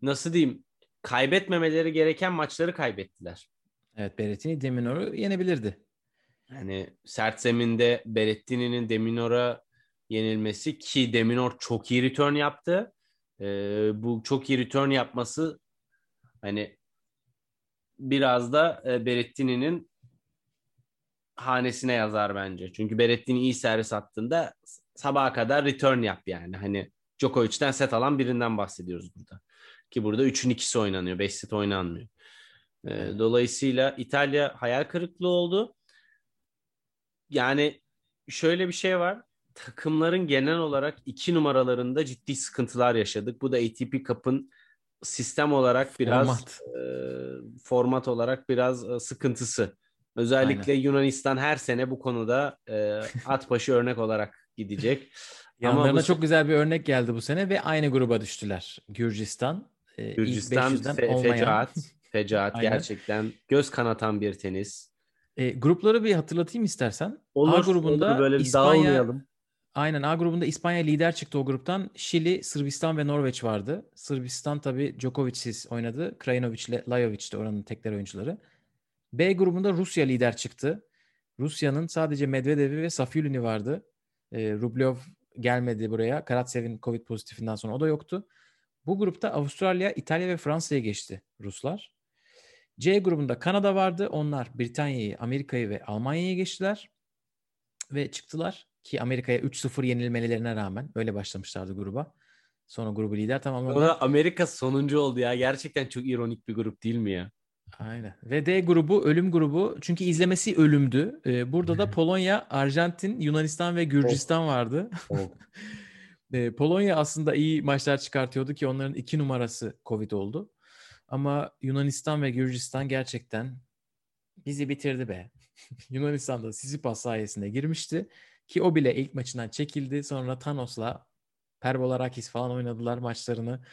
nasıl diyeyim kaybetmemeleri gereken maçları kaybettiler. Evet Berrettini Deminor'u yenebilirdi. Yani sert zeminde Berrettini'nin Deminor'a yenilmesi ki Deminor çok iyi return yaptı. E, bu çok iyi return yapması hani biraz da e, Berrettini'nin hanesine yazar bence. Çünkü Berrettini iyi servis attığında sabaha kadar return yap yani. Hani Djokovic'ten set alan birinden bahsediyoruz burada. Ki burada 3'ün ikisi oynanıyor. 5 set oynanmıyor. E, dolayısıyla İtalya hayal kırıklığı oldu. Yani şöyle bir şey var. Takımların genel olarak iki numaralarında ciddi sıkıntılar yaşadık. Bu da ATP Cup'ın sistem olarak biraz Format. e, format olarak biraz e, sıkıntısı. Özellikle Yunanistan her sene bu konuda e, at başı örnek olarak gidecek. <laughs> Ama Yanlarına bu- çok güzel bir örnek geldi bu sene ve aynı gruba düştüler. Gürcistan, e, Gürcistan 500'den fe- olmayan. fecaat. Fecaat <laughs> Aynen. gerçekten göz kanatan bir tenis. E, grupları bir hatırlatayım istersen. Olur, A grubunda olur, böyle bir İspanya, dağılmayalım. aynen A grubunda İspanya lider çıktı o gruptan. Şili, Sırbistan ve Norveç vardı. Sırbistan tabii Djokovic'siz oynadı. Krajinovic ile Lajovic de oranın tekler oyuncuları. B grubunda Rusya lider çıktı. Rusya'nın sadece Medvedev'i ve Safiulin'i vardı. E, Rublev gelmedi buraya. Karatsev'in Covid pozitifinden sonra o da yoktu. Bu grupta Avustralya, İtalya ve Fransa'ya geçti Ruslar. C grubunda Kanada vardı. Onlar Britanya'yı, Amerika'yı ve Almanya'ya geçtiler. Ve çıktılar ki Amerika'ya 3-0 yenilmelerine rağmen öyle başlamışlardı gruba. Sonra grubu lider tamamladı. Amerika sonuncu oldu ya. Gerçekten çok ironik bir grup değil mi ya? Aynen. Ve D grubu ölüm grubu. Çünkü izlemesi ölümdü. Ee, burada da Polonya, Arjantin, Yunanistan ve Gürcistan vardı. <laughs> Ee, Polonya aslında iyi maçlar çıkartıyordu ki onların iki numarası Covid oldu. Ama Yunanistan ve Gürcistan gerçekten bizi bitirdi be. <laughs> Yunanistan da Sissipas sayesinde girmişti. Ki o bile ilk maçından çekildi. Sonra Thanos'la Perbolarakis falan oynadılar maçlarını.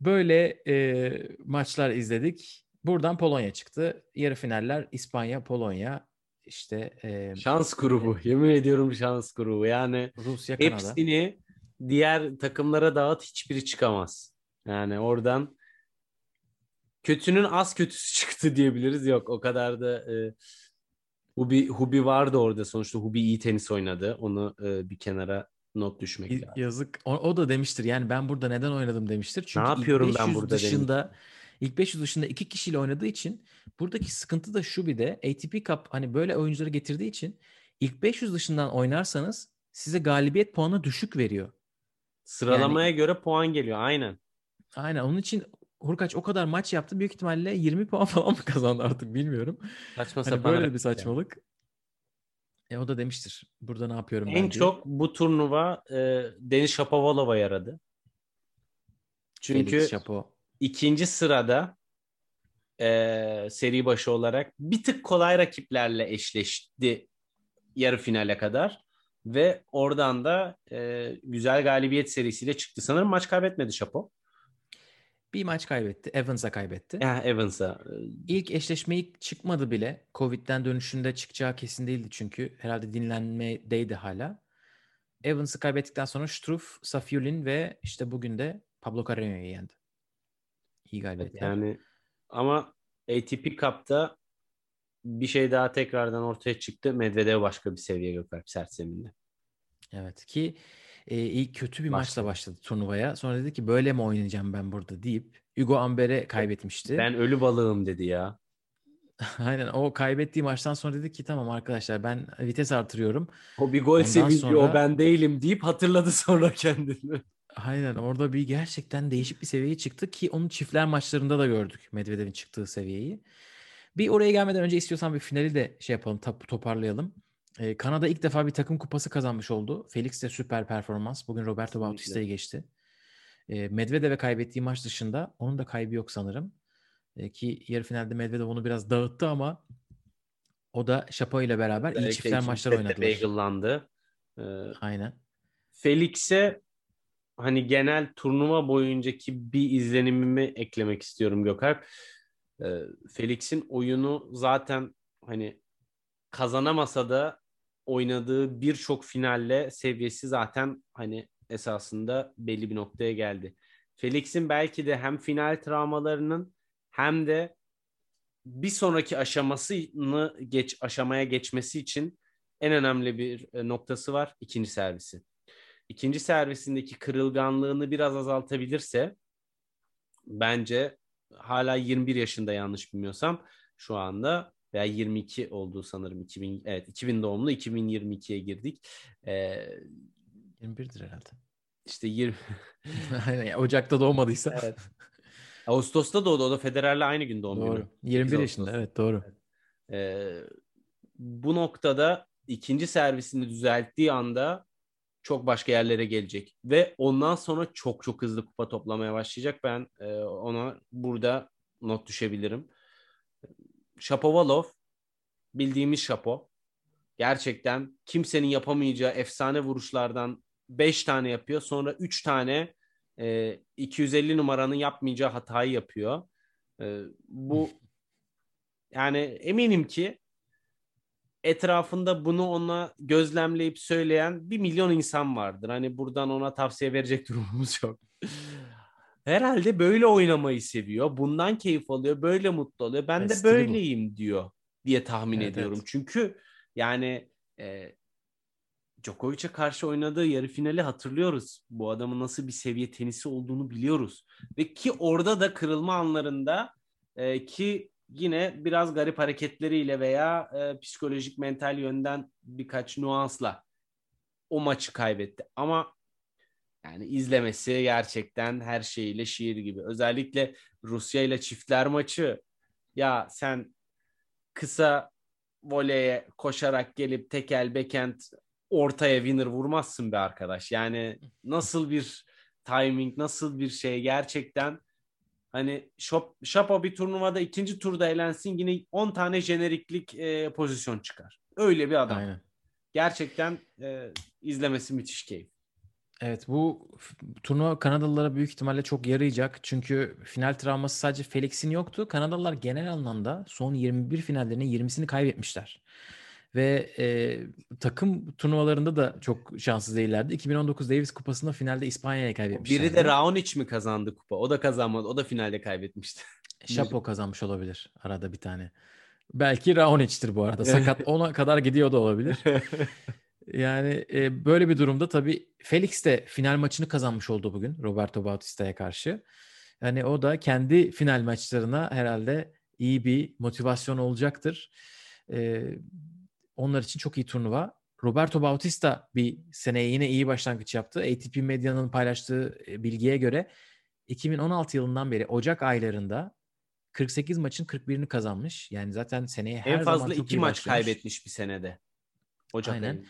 Böyle e, maçlar izledik. Buradan Polonya çıktı. Yarı finaller İspanya, Polonya, işte e, Şans grubu. Yemin ediyorum şans grubu. Yani Rusya, Kanada. hepsini diğer takımlara dağıt hiçbiri çıkamaz. Yani oradan kötünün az kötüsü <laughs> çıktı diyebiliriz. Yok o kadar da e, Hubi, Hubi vardı orada. Sonuçta Hubi iyi tenis oynadı. Onu e, bir kenara not düşmek lazım. Yazık. O, o da demiştir. Yani ben burada neden oynadım demiştir. Çünkü ilk yapıyorum ben 500 burada demiş. İlk 500 dışında iki kişiyle oynadığı için buradaki sıkıntı da şu bir de ATP Cup hani böyle oyuncuları getirdiği için ilk 500 dışından oynarsanız size galibiyet puanı düşük veriyor. Sıralamaya göre puan geliyor. Aynen. Aynen onun için Hurkaç o kadar maç yaptı. Büyük ihtimalle 20 puan <laughs> falan mı kazandı artık bilmiyorum. Saçma Hani sapan. böyle bir saçmalık. E o da demiştir. Burada ne yapıyorum ben En diye. çok bu turnuva e, Deniz Shapovalova yaradı. Çünkü Felix Chapo. İkinci sırada e, seri başı olarak bir tık kolay rakiplerle eşleşti yarı finale kadar ve oradan da e, güzel galibiyet serisiyle çıktı. Sanırım maç kaybetmedi Şapo. Bir maç kaybetti. Evans'a kaybetti. Ya Evans'a. İlk eşleşmeyi çıkmadı bile. Covid'den dönüşünde çıkacağı kesin değildi çünkü. Herhalde dinlenmedeydi hala. Evans'ı kaybettikten sonra Struff, Safiulin ve işte bugün de Pablo Carreño'yu yendi. İyi galibiyetler. Yani ama ATP Cup'ta bir şey daha tekrardan ortaya çıktı. Medvedev başka bir seviye Gökalp sert zeminde. Evet ki e, ilk kötü bir maçla Başladı. başladı turnuvaya. Sonra dedi ki böyle mi oynayacağım ben burada deyip Hugo Amber'e kaybetmişti. Ben ölü balığım dedi ya. <laughs> Aynen o kaybettiği maçtan sonra dedi ki tamam arkadaşlar ben vites artırıyorum. O bir gol sevinci sonra- o ben değilim deyip hatırladı sonra <laughs> kendini. Aynen orada bir gerçekten değişik bir seviyeye çıktı ki onu çiftler maçlarında da gördük Medvedev'in çıktığı seviyeyi. Bir oraya gelmeden önce istiyorsan bir finali de şey yapalım toparlayalım. Ee, Kanada ilk defa bir takım kupası kazanmış oldu. Felix de süper performans. Bugün Roberto. Bautista'yı geçti. Ee, Medvedev'e kaybettiği maç dışında onun da kaybı yok sanırım. Ee, ki yarı finalde Medvedev onu biraz dağıttı ama o da Şapo ile beraber iyi çiftler maçlar oynadılar. Bagel'landı. Ee, Aynen. Felix'e hani genel turnuva boyuncaki bir izlenimimi eklemek istiyorum Gökalp. Ee, Felix'in oyunu zaten hani kazanamasa da oynadığı birçok finalle seviyesi zaten hani esasında belli bir noktaya geldi. Felix'in belki de hem final travmalarının hem de bir sonraki aşamasını geç aşamaya geçmesi için en önemli bir e, noktası var ikinci servisi. İkinci servisindeki kırılganlığını biraz azaltabilirse bence hala 21 yaşında yanlış bilmiyorsam şu anda veya 22 olduğu sanırım 2000 evet 2000 doğumlu 2022'ye girdik. Ee, 21'dir herhalde. işte 20 <laughs> Aynen. Ocak'ta doğmadıysa. Evet. Ağustos'ta doğdu. O da Federer'le aynı gün doğum Doğru. günü. 21 8 yaşında evet doğru. Ee, bu noktada ikinci servisini düzelttiği anda çok başka yerlere gelecek. Ve ondan sonra çok çok hızlı kupa toplamaya başlayacak. Ben e, ona burada not düşebilirim. Shapovalov bildiğimiz Şapo. Gerçekten kimsenin yapamayacağı efsane vuruşlardan 5 tane yapıyor. Sonra 3 tane e, 250 numaranın yapmayacağı hatayı yapıyor. E, bu yani eminim ki etrafında bunu ona gözlemleyip söyleyen bir milyon insan vardır. Hani buradan ona tavsiye verecek <laughs> durumumuz yok. Herhalde böyle oynamayı seviyor. Bundan keyif alıyor. Böyle mutlu oluyor. Ben de Stili bu. böyleyim diyor diye tahmin Evet, ediyorum. evet. Çünkü yani e, Djokovic'e karşı oynadığı yarı finali hatırlıyoruz. Bu adamın nasıl bir seviye tenisi olduğunu biliyoruz. Ve ki orada da kırılma anlarında e, ki yine biraz garip hareketleriyle veya e, psikolojik mental yönden birkaç nuansla o maçı kaybetti. Ama yani izlemesi gerçekten her şeyiyle şiir gibi. Özellikle Rusya ile çiftler maçı. Ya sen kısa voleye koşarak gelip tekel backhand ortaya winner vurmazsın be arkadaş. Yani nasıl bir timing, nasıl bir şey gerçekten hani şop, Şapo bir turnuvada ikinci turda elensin yine 10 tane jeneriklik e, pozisyon çıkar. Öyle bir adam. Aynen. Gerçekten e, izlemesi müthiş keyif. Evet bu turnuva Kanadalılara büyük ihtimalle çok yarayacak. Çünkü final travması sadece Felix'in yoktu. Kanadalılar genel anlamda son 21 finallerinin 20'sini kaybetmişler. Ve e, takım turnuvalarında da çok şanssız değillerdi. 2019 Davis Kupası'nda finalde İspanya'ya kaybetmişlerdi. Biri de Raonic mi kazandı kupa? O da kazanmadı. O da finalde kaybetmişti. Şapo kazanmış olabilir arada bir tane. Belki Raonic'tir bu arada. Sakat <laughs> ona kadar gidiyor da olabilir. <laughs> Yani e, böyle bir durumda tabii Felix de final maçını kazanmış oldu bugün Roberto Bautista'ya karşı. Yani o da kendi final maçlarına herhalde iyi bir motivasyon olacaktır. E, onlar için çok iyi turnuva. Roberto Bautista bir seneye yine iyi başlangıç yaptı. ATP Medya'nın paylaştığı e, bilgiye göre 2016 yılından beri Ocak aylarında 48 maçın 41'ini kazanmış. Yani zaten seneye her en zaman fazla çok iki maç başlamış. kaybetmiş bir senede. Ocak Aynen. ayında.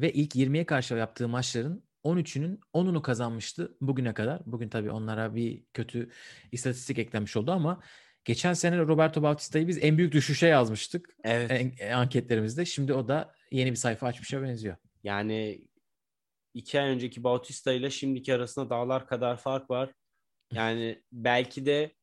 Ve ilk 20'ye karşı yaptığı maçların 13'ünün 10'unu kazanmıştı bugüne kadar. Bugün tabii onlara bir kötü istatistik eklenmiş oldu ama geçen sene Roberto Bautista'yı biz en büyük düşüşe yazmıştık Evet. en- anketlerimizde. Şimdi o da yeni bir sayfa açmışa benziyor. Yani iki ay önceki Bautista ile şimdiki arasında dağlar kadar fark var. Yani <laughs> belki de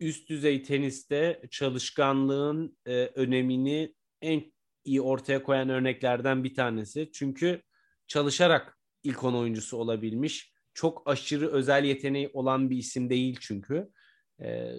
üst düzey teniste çalışkanlığın e, önemini en iyi ortaya koyan örneklerden bir tanesi. Çünkü çalışarak ilk 10 oyuncusu olabilmiş. Çok aşırı özel yeteneği olan bir isim değil çünkü. E,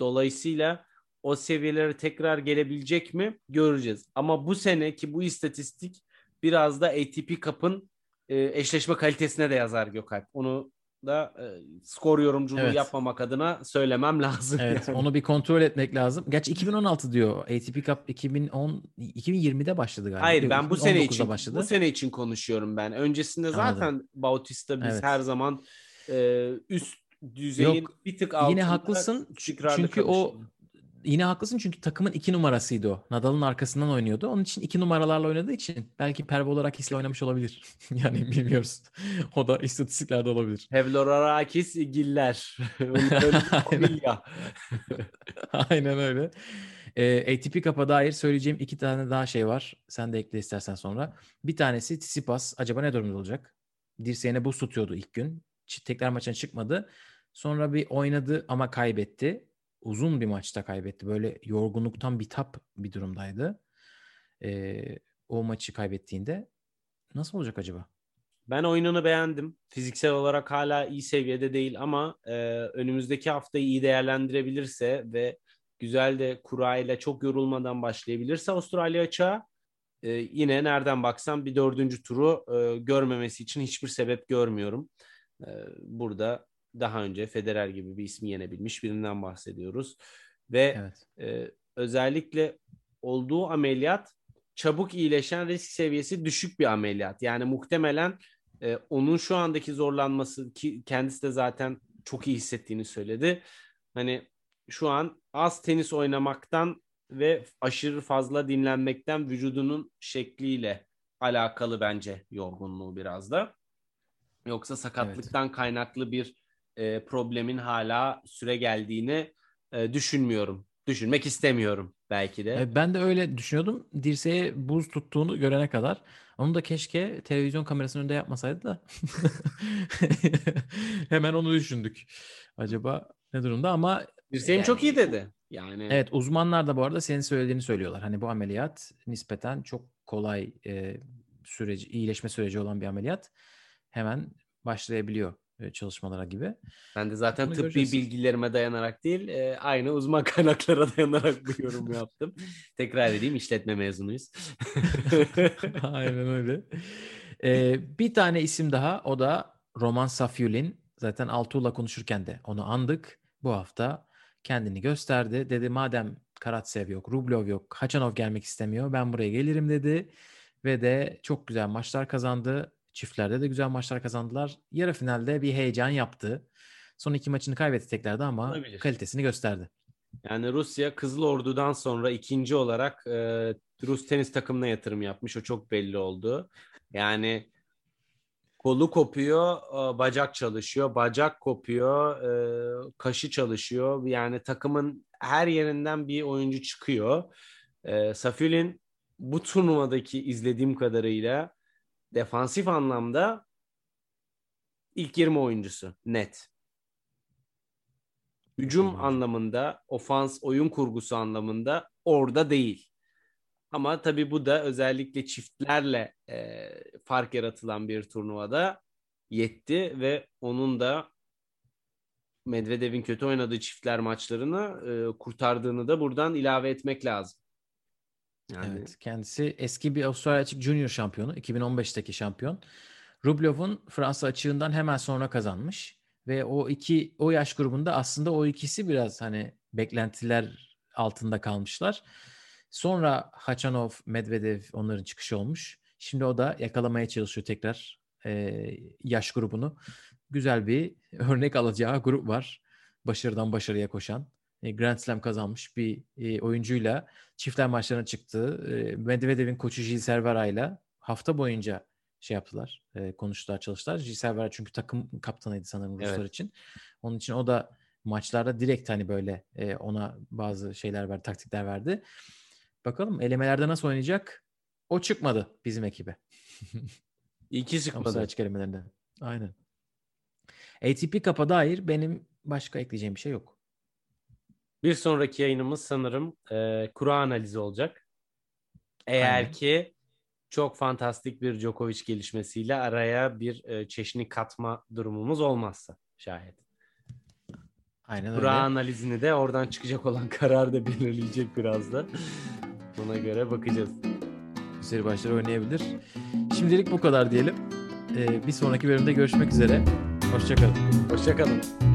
dolayısıyla o seviyelere tekrar gelebilecek mi göreceğiz. Ama bu sene ki bu istatistik biraz da ATP Cup'ın e, eşleşme kalitesine de yazar Gökalp. Onu da e, skor yorumculuğu Evet. yapmamak adına söylemem <laughs> lazım. Evet yani. onu bir kontrol etmek lazım. Gerçi 2016 diyor. ATP Cup 2010 2020'de başladı galiba. Hayır ben bu sene 2019'da için başladı. bu sene için konuşuyorum ben. Öncesinde Anladım. zaten Bautista biz Evet. her zaman e, üst düzeyin Yok, bir tık altında Yine haklısın çünkü o kalışını. yine haklısın çünkü takımın iki numarasıydı o. Nadal'ın arkasından oynuyordu. Onun için iki numaralarla oynadığı için belki perve olarak hisle oynamış olabilir. <laughs> yani bilmiyoruz. <laughs> O da istatistiklerde olabilir. Pevlorakis Giller. <laughs> Aynen. Aynen öyle. Ee, ATP Cup'a dair söyleyeceğim iki tane daha şey var. Sen de ekle istersen sonra. Bir tanesi Tsitsipas. Acaba ne durumda olacak? Dirseğine buz tutuyordu ilk gün. Tekrar maçına çıkmadı. Sonra bir oynadı ama kaybetti. Uzun bir maçta kaybetti. Böyle yorgunluktan bitap bir durumdaydı. Ee, o maçı kaybettiğinde. Nasıl olacak acaba? Ben oyununu beğendim. Fiziksel olarak hala iyi seviyede değil ama e, önümüzdeki haftayı iyi değerlendirebilirse ve güzel de kura ile çok yorulmadan başlayabilirse Avustralya açığa e, yine nereden baksam bir dördüncü turu e, görmemesi için hiçbir sebep görmüyorum. E, burada daha önce Federer gibi bir ismi yenebilmiş birinden bahsediyoruz. Ve Evet. e, özellikle olduğu ameliyat çabuk iyileşen risk seviyesi düşük bir ameliyat. Yani muhtemelen e, onun şu andaki zorlanması ki kendisi de zaten çok iyi hissettiğini söyledi. Hani şu an az tenis oynamaktan ve aşırı fazla dinlenmekten vücudunun şekliyle alakalı bence yorgunluğu biraz da. Yoksa sakatlıktan kaynaklı bir e, problemin hala süre geldiğini e, düşünmüyorum. düşünmek istemiyorum belki de. E, Ben de öyle düşünüyordum. Dirseğe buz tuttuğunu görene kadar. Onu da keşke televizyon kamerasının önünde yapmasaydı da. <laughs> Hemen onu düşündük. Acaba ne durumda ama Dirseğim yani- çok iyi dedi. Yani evet uzmanlar da bu arada senin söylediğini söylüyorlar. Hani bu ameliyat nispeten çok kolay e, süreci, iyileşme süreci olan bir ameliyat. Hemen başlayabiliyor çalışmalara gibi. ben de zaten Bunu tıbbi göreceğiz. bilgilerime dayanarak değil, e, aynı uzman <laughs> kaynaklara dayanarak bu <laughs> yorumu yaptım. Tekrar edeyim, işletme mezunuyuz. <laughs> Aynen öyle. Ee, bir tane isim daha o da Roman Safyulin. Zaten Altuğ'la konuşurken de onu andık. Bu hafta kendini gösterdi. Dedi madem Karatsev yok, Rublov yok, Hachanov gelmek istemiyor. Ben buraya gelirim dedi. Ve de çok güzel maçlar kazandı. Çiftlerde de güzel maçlar kazandılar. Yarı finalde bir heyecan yaptı. Son iki maçını kaybetti tekrarda ama Olabilir. kalitesini gösterdi. Yani Rusya Kızıl Ordu'dan sonra ikinci olarak e, Rus tenis takımına yatırım yapmış. O çok belli oldu. Yani kolu kopuyor, e, bacak çalışıyor, bacak kopuyor, e, kaşı çalışıyor. Yani takımın her yerinden bir oyuncu çıkıyor. E, Safilin bu turnuvadaki izlediğim kadarıyla defansif anlamda ilk 20 oyuncusu net. Hücum oyuncu. anlamında, ofans, oyun kurgusu anlamında orada değil. Ama tabii bu da özellikle çiftlerle e, fark yaratılan bir turnuvada yetti ve onun da Medvedev'in kötü oynadığı çiftler maçlarını e, kurtardığını da buradan ilave etmek lazım. Yani Evet, kendisi eski bir Avustralya Açık Junior şampiyonu, 2015'teki şampiyon. Rublev'un Fransa açığından hemen sonra kazanmış ve o iki o yaş grubunda aslında o ikisi biraz hani beklentiler altında kalmışlar. Sonra Hachanov, Medvedev onların çıkışı olmuş. Şimdi o da yakalamaya çalışıyor tekrar e, yaş grubunu. Güzel bir örnek alacağı grup var. Başarıdan başarıya koşan. E, Grand Slam kazanmış bir e, oyuncuyla çiftler maçlarına çıktı. E, Medvedev'in koçu Gilles Servera ile hafta boyunca şey yaptılar, konuştular, çalıştılar. Gilles Servera çünkü takım kaptanıydı sanırım Ruslar Evet. için. Onun için o da maçlarda direkt hani böyle ona bazı şeyler verdi, taktikler verdi. Bakalım elemelerde nasıl oynayacak? O çıkmadı bizim ekibe. <laughs> iki çıkmadı. açık elemelerinde. Aynen. ATP Cup'a dair benim başka ekleyeceğim bir şey yok. Bir sonraki yayınımız sanırım e, kura analizi olacak. Eğer Aynen. ki çok fantastik bir Djokovic gelişmesiyle araya bir e, çeşni katma durumumuz olmazsa şayet. Aynen Kura öyle. analizini de oradan çıkacak olan <laughs> karar da belirleyecek biraz da. Buna göre bakacağız. Seri başları oynayabilir. Şimdilik bu kadar diyelim. Ee, bir sonraki bölümde görüşmek üzere. Hoşçakalın. Hoşçakalın.